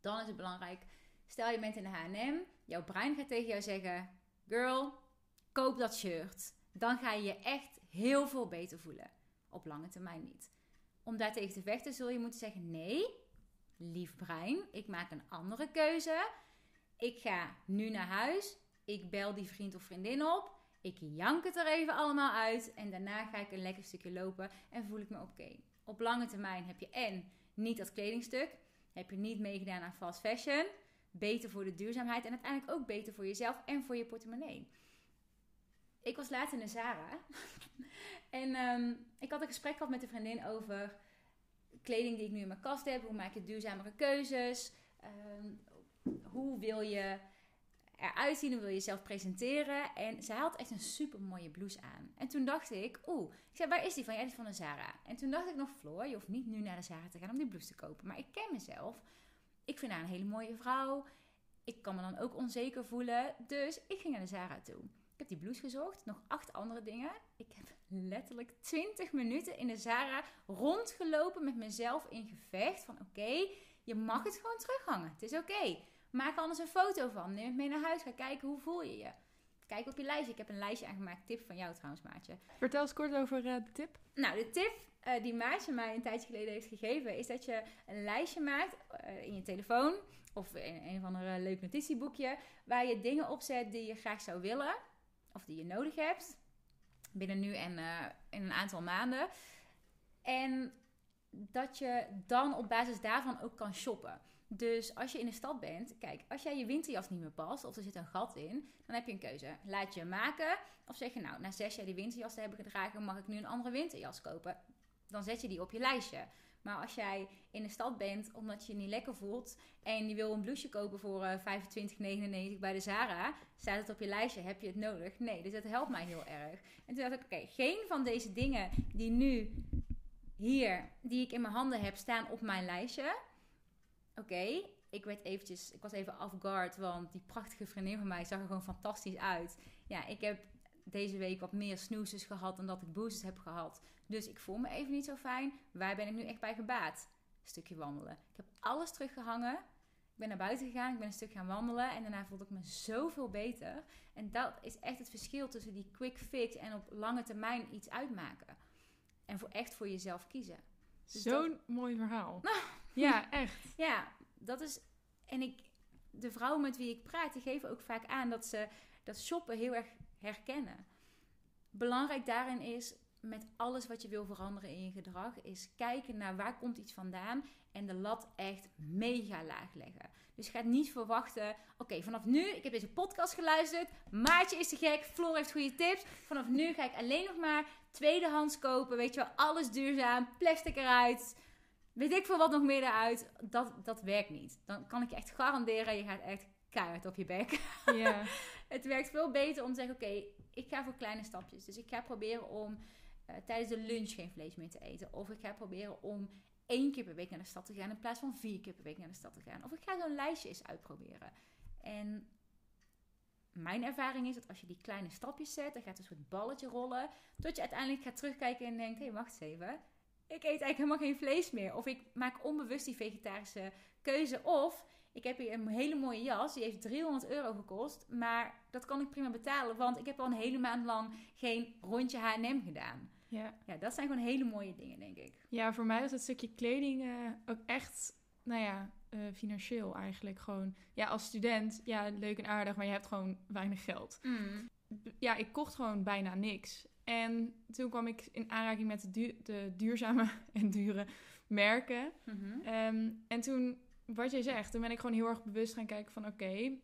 Dan is het belangrijk, stel je bent in de HM, jouw brein gaat tegen jou zeggen: Girl, koop dat shirt. Dan ga je je echt heel veel beter voelen. Op lange termijn niet. Om daartegen te vechten zul je moeten zeggen: Nee, lief brein, ik maak een andere keuze. Ik ga nu naar huis. Ik bel die vriend of vriendin op. Ik jank het er even allemaal uit. En daarna ga ik een lekker stukje lopen en voel ik me oké. Op lange termijn heb je en niet dat kledingstuk. Heb je niet meegedaan aan fast fashion. Beter voor de duurzaamheid en uiteindelijk ook beter voor jezelf en voor je portemonnee. Ik was laatst in de Zara. en ehm, ik had een gesprek gehad met een vriendin over kleding die ik nu in mijn kast heb. Hoe maak je duurzamere keuzes? Ehm, hoe wil je eruit zien, hoe wil je jezelf presenteren. En zij had echt een super mooie blouse aan. En toen dacht ik, oeh, ik zei, waar is die van? Ja, is van de Zara. En toen dacht ik nog, Floor, je hoeft niet nu naar de Zara te gaan om die blouse te kopen. Maar ik ken mezelf. Ik vind haar een hele mooie vrouw. Ik kan me dan ook onzeker voelen. Dus ik ging naar de Zara toe. Ik heb die blouse gezocht, nog acht andere dingen. Ik heb letterlijk 20 minuten in de Zara rondgelopen met mezelf in gevecht. Van oké, je mag het gewoon terughangen. Het is oké. Maak anders een foto van. Neem het mee naar huis. Ga kijken hoe voel je je. Kijk op je lijstje. Ik heb een lijstje aangemaakt. Tip van jou trouwens, Maatje. Vertel eens kort over uh, de tip. Nou, de tip uh, die Maatje mij een tijdje geleden heeft gegeven... is dat je een lijstje maakt uh, in je telefoon... of in een of ander leuk notitieboekje... waar je dingen op zet die je graag zou willen... of die je nodig hebt... binnen nu en in een aantal maanden... En dat je dan op basis daarvan ook kan shoppen. Dus als je in de stad bent, kijk, als jij je winterjas niet meer past of er zit een gat in, dan heb je een keuze. Laat je maken of zeg je nou, na zes jaar die winterjas te hebben gedragen, mag ik nu een andere winterjas kopen. Dan zet je die op je lijstje. Maar als jij in de stad bent omdat je je niet lekker voelt en je wil een blouseje kopen voor uh, eh, 25,99 bij de Zara, staat het op je lijstje, heb je het nodig? Nee, dus dat helpt mij heel erg. En toen dacht ik, oké, geen van deze dingen die nu hier, die ik in mijn handen heb, staan op mijn lijstje oké, ik werd eventjes, ik was even off guard, want die prachtige vriendin van mij zag er gewoon fantastisch uit. Ja, ik heb deze week wat meer snoezes gehad dan dat ik boosters heb gehad. Dus ik voel me even niet zo fijn. Waar ben ik nu echt bij gebaat? Een stukje wandelen. Ik heb alles teruggehangen. Ik ben naar buiten gegaan, ik ben een stuk gaan wandelen en daarna voelde ik me zoveel beter. En dat is echt het verschil tussen die quick fix en op lange termijn iets uitmaken. En voor echt voor jezelf kiezen. Dus Zo'n mooi verhaal. ja, echt. Ja, dat is. En ik, de vrouwen met wie ik praat, die geven ook vaak aan dat ze dat shoppen heel erg herkennen. Belangrijk daarin is met alles wat je wil veranderen in je gedrag, is kijken naar waar komt iets vandaan en de lat echt mega laag leggen. Dus ga niet verwachten, oké, vanaf nu, ik heb deze podcast geluisterd, Maatje is te gek, Floor heeft goede tips. Vanaf nu ga ik alleen nog maar tweedehands kopen, weet je wel, alles duurzaam, plastic eruit, weet ik veel wat nog meer eruit. Dat, dat werkt niet. Dan kan ik je echt garanderen, je gaat echt keihard op je bek. Ja. het werkt veel beter om te zeggen, oké, ik ga voor kleine stapjes. Dus ik ga proberen om uh, tijdens de lunch geen vlees meer te eten. Of ik ga proberen om één keer per week naar de stad te gaan in plaats van vier keer per week naar de stad te gaan. Of ik ga zo'n lijstje eens uitproberen. En mijn ervaring is dat als je die kleine stapjes zet, dan gaat een soort balletje rollen. Tot je uiteindelijk gaat terugkijken en denkt: hé, hey, wacht eens even. Ik eet eigenlijk helemaal geen vlees meer. Of ik maak onbewust die vegetarische keuze. Of ik heb hier een hele mooie jas. Die heeft 300 euro gekost. Maar dat kan ik prima betalen. Want ik heb al een hele maand lang geen rondje HM gedaan. Ja. ja, dat zijn gewoon hele mooie dingen, denk ik. Ja, voor mij was dat stukje kleding uh, ook echt, nou ja, uh, financieel eigenlijk gewoon. Ja, als student, ja, leuk en aardig, maar je hebt gewoon weinig geld. Mm. Ja, ik kocht gewoon bijna niks. En toen kwam ik in aanraking met de, du de duurzame en dure merken. Mm -hmm. um, en toen, wat jij zegt, toen ben ik gewoon heel erg bewust gaan kijken van oké, okay,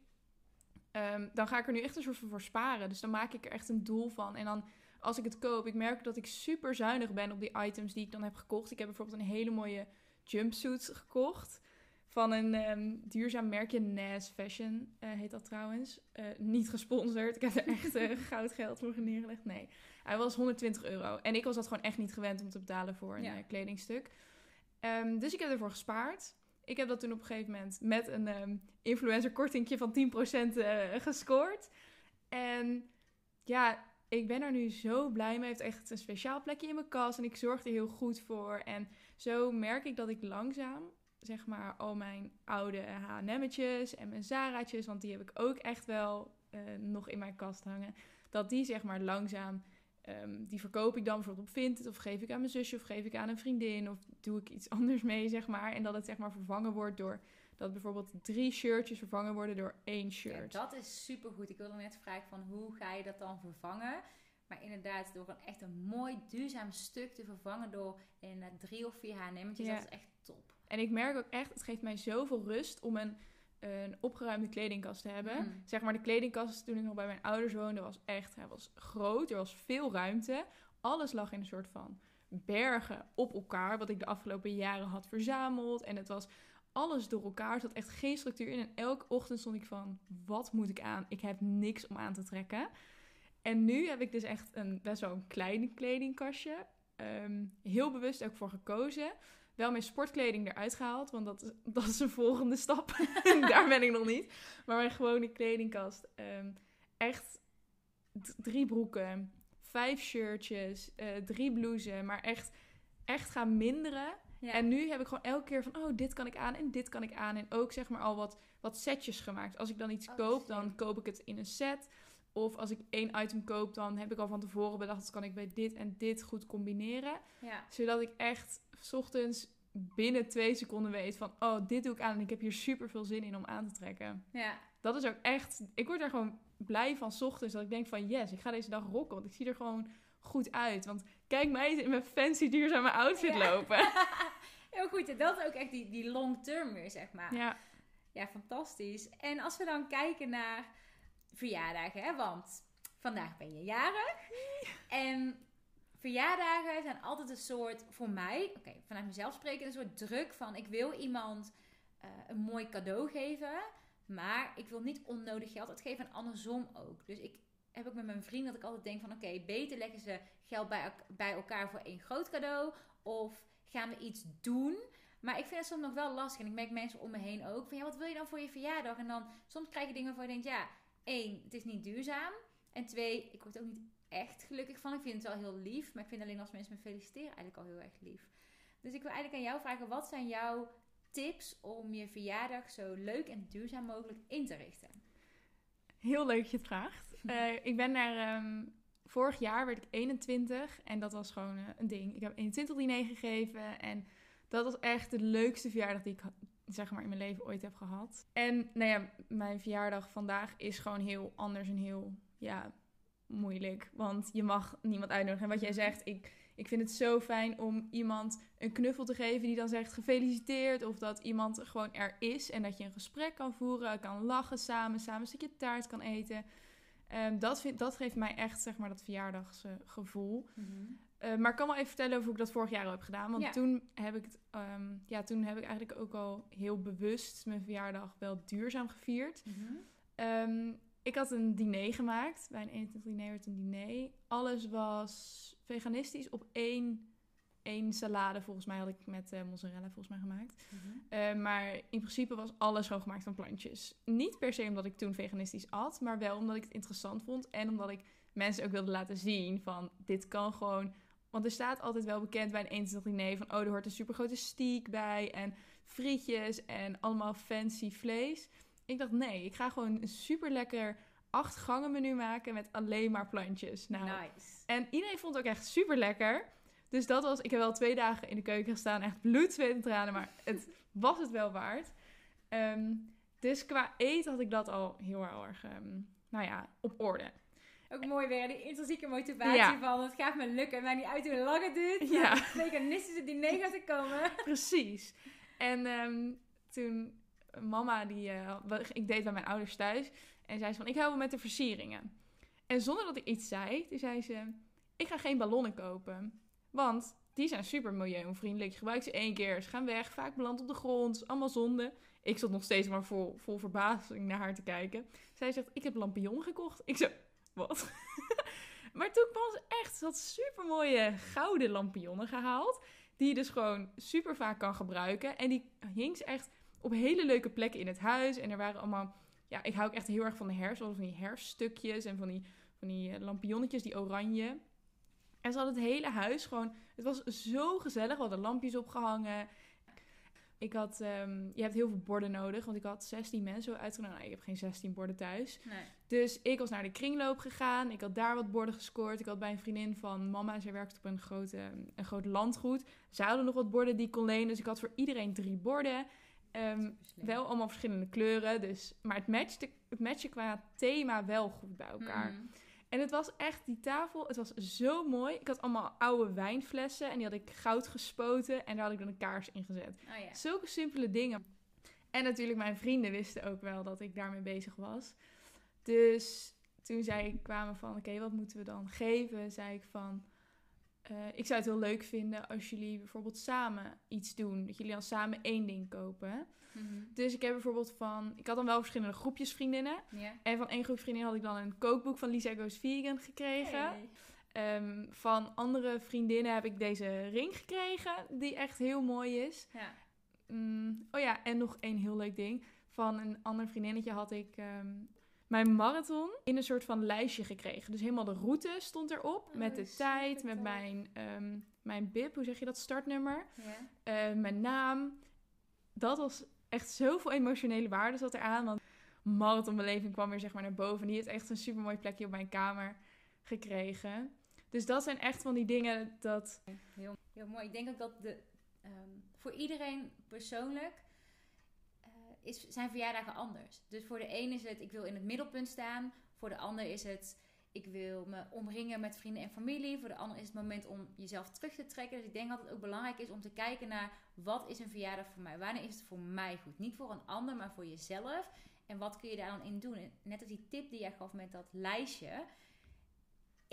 um, dan ga ik er nu echt een soort van voor sparen. Dus dan maak ik er echt een doel van. En dan als ik het koop, ik merk dat ik super zuinig ben op die items die ik dan heb gekocht. Ik heb bijvoorbeeld een hele mooie jumpsuit gekocht. Van een ehm, duurzaam merkje, Nas Fashion eh, heet dat trouwens. Eh, niet gesponsord. Ik heb er echt uh, goud geld voor neergelegd. Nee, hij was 120 euro. En ik was dat gewoon echt niet gewend om te betalen voor een Ja. eh, kledingstuk. Ehm, dus ik heb ervoor gespaard. Ik heb dat toen op een gegeven moment met een ehm influencer kortingje van 10% eh, gescoord. En ja, ik ben er nu zo blij mee. Het heeft echt een speciaal plekje in mijn kast. En ik zorg er heel goed voor. En zo merk ik dat ik langzaam, zeg maar, al mijn oude H&M'tjes en mijn Zara'tjes... want die heb ik ook echt wel eh, nog in mijn kast hangen. Dat die, zeg maar, langzaam... ehm, die verkoop ik dan bijvoorbeeld op Vinted... of geef ik aan mijn zusje of geef ik aan een vriendin... of doe ik iets anders mee, zeg maar. En dat het, zeg maar, vervangen wordt door... dat bijvoorbeeld drie shirtjes vervangen worden door één Ja, shirt. dat is super goed. Ik wilde net vragen van hoe ga je dat dan vervangen? Maar inderdaad, door een echt een mooi duurzaam stuk te vervangen door inderdaad drie of vier H&M'tjes, Ja. dat is echt top. En ik merk ook echt, het geeft mij zoveel rust om een, een opgeruimde kledingkast te hebben. Mm. Zeg maar, de kledingkast toen ik nog bij mijn ouders woonde was echt, hij was groot, er was veel ruimte. Alles lag in een soort van bergen op elkaar, wat ik de afgelopen jaren had verzameld. En het was alles door elkaar, er zat echt geen structuur in. En elke ochtend stond ik van, wat moet ik aan? Ik heb niks om aan te trekken. En nu heb ik dus echt een best wel een klein kledingkastje. Ehm, heel bewust ook voor gekozen. Wel mijn sportkleding eruit gehaald, want dat is, dat is een volgende stap. Daar ben ik nog niet. Maar mijn gewone kledingkast. ehm, echt drie broeken, vijf shirtjes, eh, drie blouses. Maar echt, echt gaan minderen. Ja. En nu heb ik gewoon elke keer van, oh, dit kan ik aan en dit kan ik aan. En ook zeg maar al wat, wat setjes gemaakt. Als ik dan iets Oh, koop, dan koop ik het in een set. Of als ik één item koop, dan heb ik al van tevoren bedacht... dat kan ik bij dit en dit goed combineren. ja. Zodat ik echt 's ochtends binnen twee seconden weet van... oh, dit doe ik aan en ik heb hier super veel zin in om aan te trekken. ja. Dat is ook echt... Ik word er gewoon blij van 's ochtends. Dat ik denk van yes, ik ga deze dag rocken. Want ik zie er gewoon goed uit. Want kijk mij in mijn fancy duurzame outfit Ja. lopen. Heel goed. Dat is ook echt die, die long term weer, zeg maar. Ja, Ja, fantastisch. En als we dan kijken naar verjaardagen, hè, want vandaag ben je jarig. En verjaardagen zijn altijd een soort, voor mij, oké, vanuit mezelf spreken, een soort druk van ik wil iemand eh, een mooi cadeau geven, maar ik wil niet onnodig geld uitgeven en andersom ook. Dus ik heb ook met mijn vrienden dat ik altijd denk van oké, beter leggen ze geld bij, bij elkaar voor één groot cadeau of gaan we iets doen. Maar ik vind het soms nog wel lastig. En ik merk mensen om me heen ook. Van ja, wat wil je dan voor je verjaardag? En dan soms krijg je dingen waarvan je denkt, ja, één, het is niet duurzaam. En twee, ik word er ook niet echt gelukkig van. Ik vind het wel heel lief. Maar ik vind alleen als mensen me feliciteren eigenlijk al heel erg lief. Dus ik wil eigenlijk aan jou vragen, wat zijn jouw tips om je verjaardag zo leuk en duurzaam mogelijk in te richten? heel leuk dat je het vraagt. Eh, ik ben daar... ehm, vorig jaar werd ik 21 en dat was gewoon eh, een ding. Ik heb 21 diner gegeven en dat was echt de leukste verjaardag die ik zeg maar in mijn leven ooit heb gehad. En nou ja, mijn verjaardag vandaag is gewoon heel anders en heel ja, moeilijk. Want je mag niemand uitnodigen. En wat jij zegt, ik, ik vind het zo fijn om iemand een knuffel te geven die dan zegt gefeliciteerd. Of dat iemand gewoon er is en dat je een gesprek kan voeren, kan lachen samen, samen een stukje taart kan eten. Ehm, dat, vind, dat geeft mij echt zeg maar dat verjaardagsgevoel. Eh, maar ik kan wel even vertellen over hoe ik dat vorig jaar al heb gedaan. Want Ja. toen, heb ik het, ehm, ja, toen heb ik eigenlijk ook al heel bewust mijn verjaardag wel duurzaam gevierd. Ehm, ik had een diner gemaakt. Bij een 21 diner werd een diner. Alles was veganistisch op één, één salade. Volgens mij had ik met eh, mozzarella volgens mij gemaakt. Eh, maar in principe was alles gewoon gemaakt van plantjes. Niet per se omdat ik toen veganistisch at, maar wel omdat ik het interessant vond. En omdat ik mensen ook wilde laten zien van dit kan gewoon... Want er staat altijd wel bekend bij een 21 diner van... oh, er hoort een supergrote steak bij en frietjes en allemaal fancy vlees. Ik dacht nee, ik ga gewoon een super lekker acht gangen menu maken met alleen maar plantjes. Nou, Nice. en iedereen vond het ook echt super lekker. Dus dat was, ik heb wel twee dagen in de keuken gestaan, echt bloed, zweet en tranen, maar het was het wel waard. Ehm, dus qua eten had ik dat al heel erg, ehm, nou ja, op orde. Ook mooi weer, die intrinsieke motivatie Ja. van het gaat me lukken. Maar niet uit hoe lang het duurt. Ja. Ja. Veganistische diner gaat er komen. Precies. En ehm, toen, mama, die, eh, ik deed bij mijn ouders thuis. En zei ze van, ik help met de versieringen. En zonder dat ik iets zei, toen zei ze... ik ga geen ballonnen kopen. Want die zijn super milieuvriendelijk. Je gebruikt ze één keer, ze gaan weg, vaak beland op de grond, allemaal zonde. Ik zat nog steeds maar vol, vol verbazing naar haar te kijken. Zij zegt, ik heb lampion gekocht. Ik zo, wat? maar toen kwam ze echt, had super mooie gouden lampionnen gehaald. Die je dus gewoon super vaak kan gebruiken. En die hing ze echt op hele leuke plekken in het huis. En er waren allemaal, ja, ik hou ook echt heel erg van de herfst. Van die herststukjes en van die, van die eh, lampionnetjes, die oranje. En ze had het hele huis gewoon, het was zo gezellig. We hadden lampjes opgehangen. Ik had, ehm, je hebt heel veel borden nodig, want ik had 16 mensen uitgenodigd. Nou, ik heb geen 16 borden thuis. Nee. Dus ik was naar de kringloop gegaan. Ik had daar wat borden gescoord. Ik had bij een vriendin van mama, zij werkte op een, grote, een groot landgoed. Zij hadden nog wat borden die ik kon lenen. Dus ik had voor iedereen drie borden. Ehm, wel allemaal verschillende kleuren. Dus, maar het matchte, het matchte qua thema wel goed bij elkaar. Mhm. En het was echt, die tafel, het was zo mooi. Ik had allemaal oude wijnflessen en die had ik goud gespoten. En daar had ik dan een kaars in gezet. Oh ja. Zulke simpele dingen. En natuurlijk, mijn vrienden wisten ook wel dat ik daarmee bezig was. Dus toen zij kwamen van, oké, wat moeten we dan geven? Zei ik van, eh, ik zou het heel leuk vinden als jullie bijvoorbeeld samen iets doen. Dat jullie dan samen één ding kopen. Mhm. Dus ik heb bijvoorbeeld van, ik had dan wel verschillende groepjes vriendinnen. En van één groep vriendinnen had ik dan een kookboek van Lisa Goes Vegan gekregen. Hey. Ehm, van andere vriendinnen heb ik deze ring gekregen, die echt heel mooi is. Ja. Mm, oh ja, en nog één heel leuk ding. Van een ander vriendinnetje had ik ehm, mijn marathon in een soort van lijstje gekregen. Dus helemaal de route stond erop. Oh, met de tijd, met mijn, ehm, mijn bib, hoe zeg je dat, startnummer. Eh, mijn naam. Dat was echt zoveel emotionele waarde zat eraan. Want marathonbeleving kwam weer zeg maar naar boven. Die heeft echt een super mooi plekje op mijn kamer gekregen. Dus dat zijn echt van die dingen dat... Heel, heel mooi. Ik denk ook dat de, ehm, voor iedereen persoonlijk is, zijn verjaardagen anders. Dus voor de een is het, ik wil in het middelpunt staan. Voor de ander is het, ik wil me omringen met vrienden en familie. Voor de ander is het moment om jezelf terug te trekken. Dus ik denk dat het ook belangrijk is om te kijken naar, wat is een verjaardag voor mij? Wanneer is het voor mij goed? Niet voor een ander, maar voor jezelf. En wat kun je daar dan in doen? En Net als die tip die jij gaf met dat lijstje.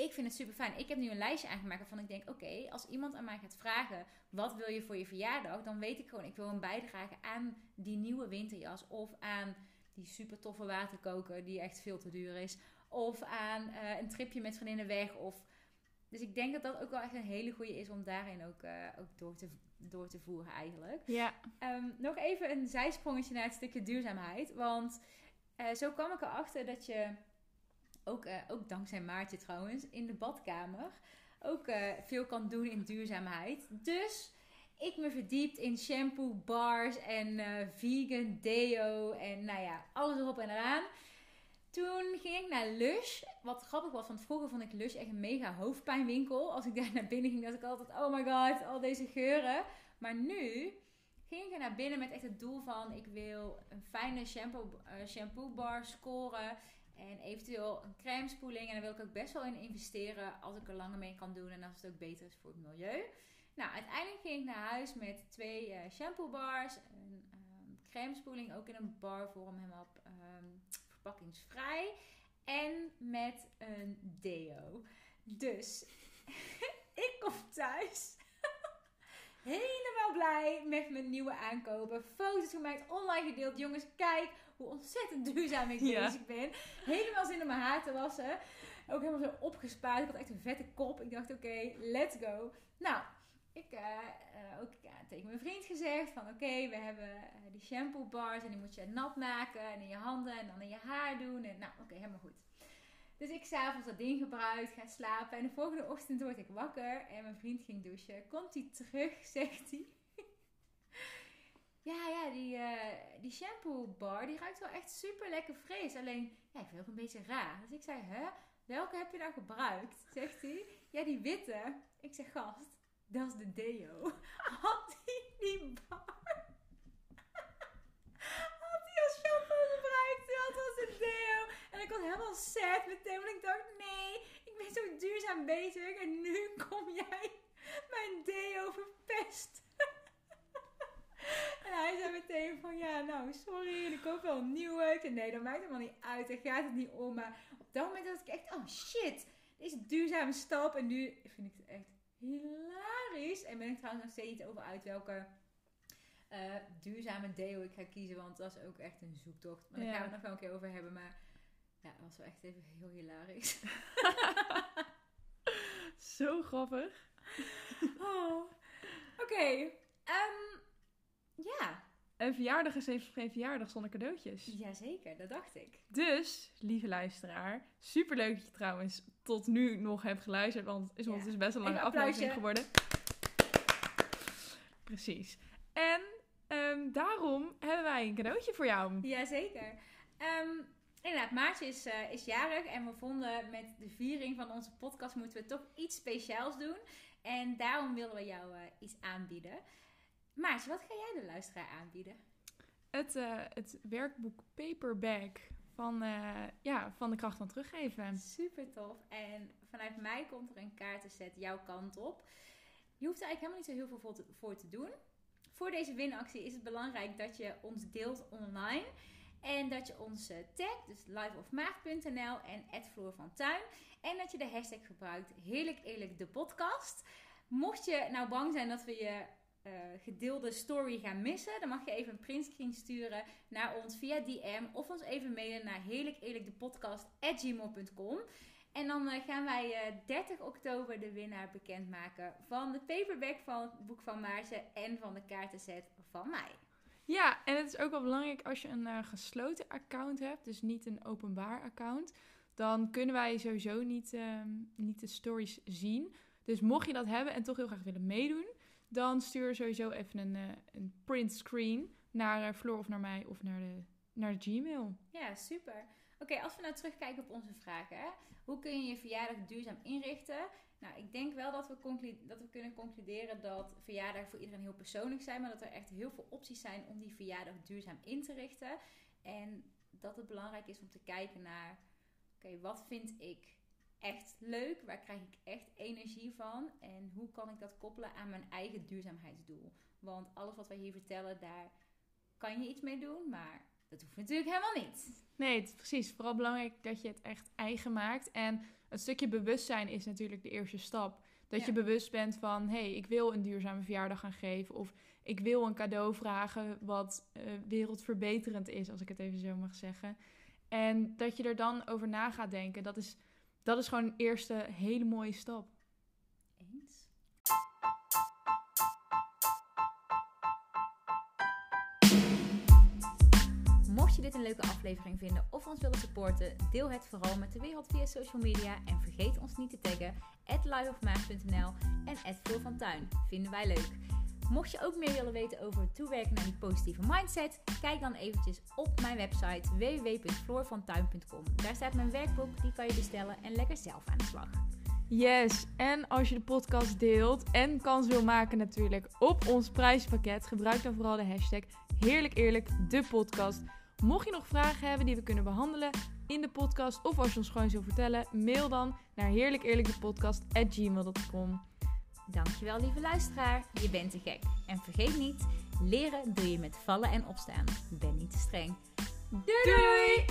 Ik vind het super fijn. Ik heb nu een lijstje aangemaakt waarvan ik denk: oké, als iemand aan mij gaat vragen: wat wil je voor je verjaardag? Dan weet ik gewoon: ik wil een bijdrage aan die nieuwe winterjas. Of aan die super toffe waterkoker die echt veel te duur is. Of aan eh, een tripje met vriendinnen weg. Of... Dus ik denk dat dat ook wel echt een hele goede is om daarin ook, eh, ook door, te, door te voeren eigenlijk. Ja, Ehm, nog even een zijsprongetje naar het stukje duurzaamheid. Want eh, zo kwam ik erachter dat je, ook, eh, ook dankzij Maartje trouwens, in de badkamer ook eh, veel kan doen in duurzaamheid. Dus ik me verdiept in shampoo bars en eh, vegan deo en nou ja, alles erop en eraan. Toen ging ik naar Lush. Wat grappig was, want vroeger vond ik Lush echt een mega hoofdpijnwinkel. Als ik daar naar binnen ging, dacht ik altijd, oh my god, al deze geuren. Maar nu ging ik er naar binnen met echt het doel van, ik wil een fijne shampoo, shampoo bar scoren. En eventueel een crème spoeling. En daar wil ik ook best wel in investeren als ik er langer mee kan doen. En als het ook beter is voor het milieu. Nou, uiteindelijk ging ik naar huis met twee eh, shampoo bars. Een ehm, crème spoeling ook in een barvorm. Helemaal op, ehm, verpakkingsvrij. En met een deo. Dus ik kom thuis. Helemaal blij met mijn nieuwe aankopen. Foto's gemaakt, online gedeeld. Jongens, kijk hoe ontzettend duurzaam ik Ja. bezig ben. Helemaal zin om mijn haar te wassen. Ook helemaal zo opgespaard. Ik had echt een vette kop. Ik dacht, oké, let's go. Nou, ik uh, uh, ook ja, tegen mijn vriend gezegd van oké, we hebben die shampoo bars en die moet je nat maken en in je handen en dan in je haar doen. En nou, oké, helemaal goed. Dus ik s'avonds dat ding gebruikt, ga slapen en de volgende ochtend word ik wakker en mijn vriend ging douchen. Komt hij terug, zegt hij. Ja, ja, die, uh, die shampoo bar, die ruikt wel echt super lekker fris. Alleen, ja, ik vind het ook een beetje raar. Dus ik zei, hè, welke heb je nou gebruikt? Zegt hij. Ja, die witte. Ik zeg, gast, dat is de deo. Had hij die bar? Had hij als shampoo gebruikt? Dat was de deo. En ik was helemaal sad meteen, want ik dacht, nee, ik ben zo duurzaam bezig. En nu kom jij mijn deo verpest. En hij zei meteen van, ja, nou, sorry, ik koop wel een nieuwe. Ik zei, nee, dat maakt helemaal niet uit, daar gaat het niet om. Maar op dat moment dacht ik echt, oh shit, deze duurzame stap. En nu vind ik het echt hilarisch. En ben ik trouwens nog steeds niet over uit welke eh, duurzame deo ik ga kiezen. Want dat is ook echt een zoektocht. Maar daar Ja. gaan we het nog wel een keer over hebben. Maar ja, dat was wel echt even heel hilarisch. Zo grappig. Oh. Oké. ehm, ja. Een verjaardag is even geen verjaardag zonder cadeautjes. Jazeker, dat dacht ik. Dus, lieve luisteraar, superleuk dat je trouwens tot nu nog hebt geluisterd, want het is Ja. ondertussen best een lange aflevering geworden. Precies. En ehm, daarom hebben wij een cadeautje voor jou. Jazeker. Ehm inderdaad, Maartje is, eh, is jarig en we vonden met de viering van onze podcast moeten we toch iets speciaals doen. En daarom willen we jou eh, iets aanbieden. Maartje, wat ga jij de luisteraar aanbieden? Het, eh, het werkboek Paperback van, eh, ja, van de kracht van teruggeven. Super tof. En vanuit mij komt er een kaartenset jouw kant op. Je hoeft er eigenlijk helemaal niet zo heel veel voor te, voor te doen. Voor deze winactie is het belangrijk dat je ons deelt online. En dat je ons eh, tagt, dus liveofmaag.nl en Floor van Tuin. En dat je de hashtag gebruikt, heerlijk eerlijk de podcast. Mocht je nou bang zijn dat we je eh, gedeelde story gaan missen, dan mag je even een printscreen sturen naar ons via DM of ons even mailen naar heerlijkeerlijkdepodcast.gmail.com. En dan eh, gaan wij eh, 30 oktober de winnaar bekendmaken van de paperback van het boek van Maartje en van de kaartenset van mij. Ja, en het is ook wel belangrijk als je een gesloten account hebt, dus niet een openbaar account, dan kunnen wij sowieso niet, ehm, niet de stories zien. Dus mocht je dat hebben en toch heel graag willen meedoen, dan stuur sowieso even een, eh, een print screen naar eh, Floor of naar mij of naar de, naar Gmail. Ja, super. Oké, als we nou terugkijken op onze vragen. Hè? Hoe kun je je verjaardag duurzaam inrichten? Nou, ik denk wel dat we, dat we kunnen concluderen dat verjaardagen voor iedereen heel persoonlijk zijn. Maar dat er echt heel veel opties zijn om die verjaardag duurzaam in te richten. En dat het belangrijk is om te kijken naar... Oké, wat vind ik echt leuk? Waar krijg ik echt energie van? En hoe kan ik dat koppelen aan mijn eigen duurzaamheidsdoel? Want alles wat wij hier vertellen, daar kan je iets mee doen. Maar dat hoeft natuurlijk helemaal niet. Nee, het is precies. Vooral belangrijk dat je het echt eigen maakt. En het stukje bewustzijn is natuurlijk de eerste stap. Dat Ja. je bewust bent van, hé, hey, ik wil een duurzame verjaardag gaan geven. Of ik wil een cadeau vragen wat eh, wereldverbeterend is, als ik het even zo mag zeggen. En dat je er dan over na gaat denken, dat is, dat is gewoon een eerste hele mooie stap. Eens. Mocht je dit een leuke aflevering vinden of ons willen supporten, deel het vooral met de wereld via social media en vergeet ons niet te taggen liveofmaag.nl en Floor van Tuin. Vinden wij leuk. Mocht je ook meer willen weten over het toewerken naar die positieve mindset, kijk dan eventjes op mijn website www.floorvantuin.com. Daar staat mijn werkboek, die kan je bestellen en lekker zelf aan de slag. Yes, en als je de podcast deelt en kans wil maken natuurlijk op ons prijspakket, gebruik dan vooral de hashtag Heerlijk Eerlijk, de podcast. Mocht je nog vragen hebben die we kunnen behandelen in de podcast, of als je ons gewoon wil vertellen, mail dan naar heerlijkeerlijkdepodcast.gmail.com. Dankjewel lieve luisteraar, je bent te gek. En vergeet niet, leren doe je met vallen en opstaan. Ben niet te streng. doei! doei!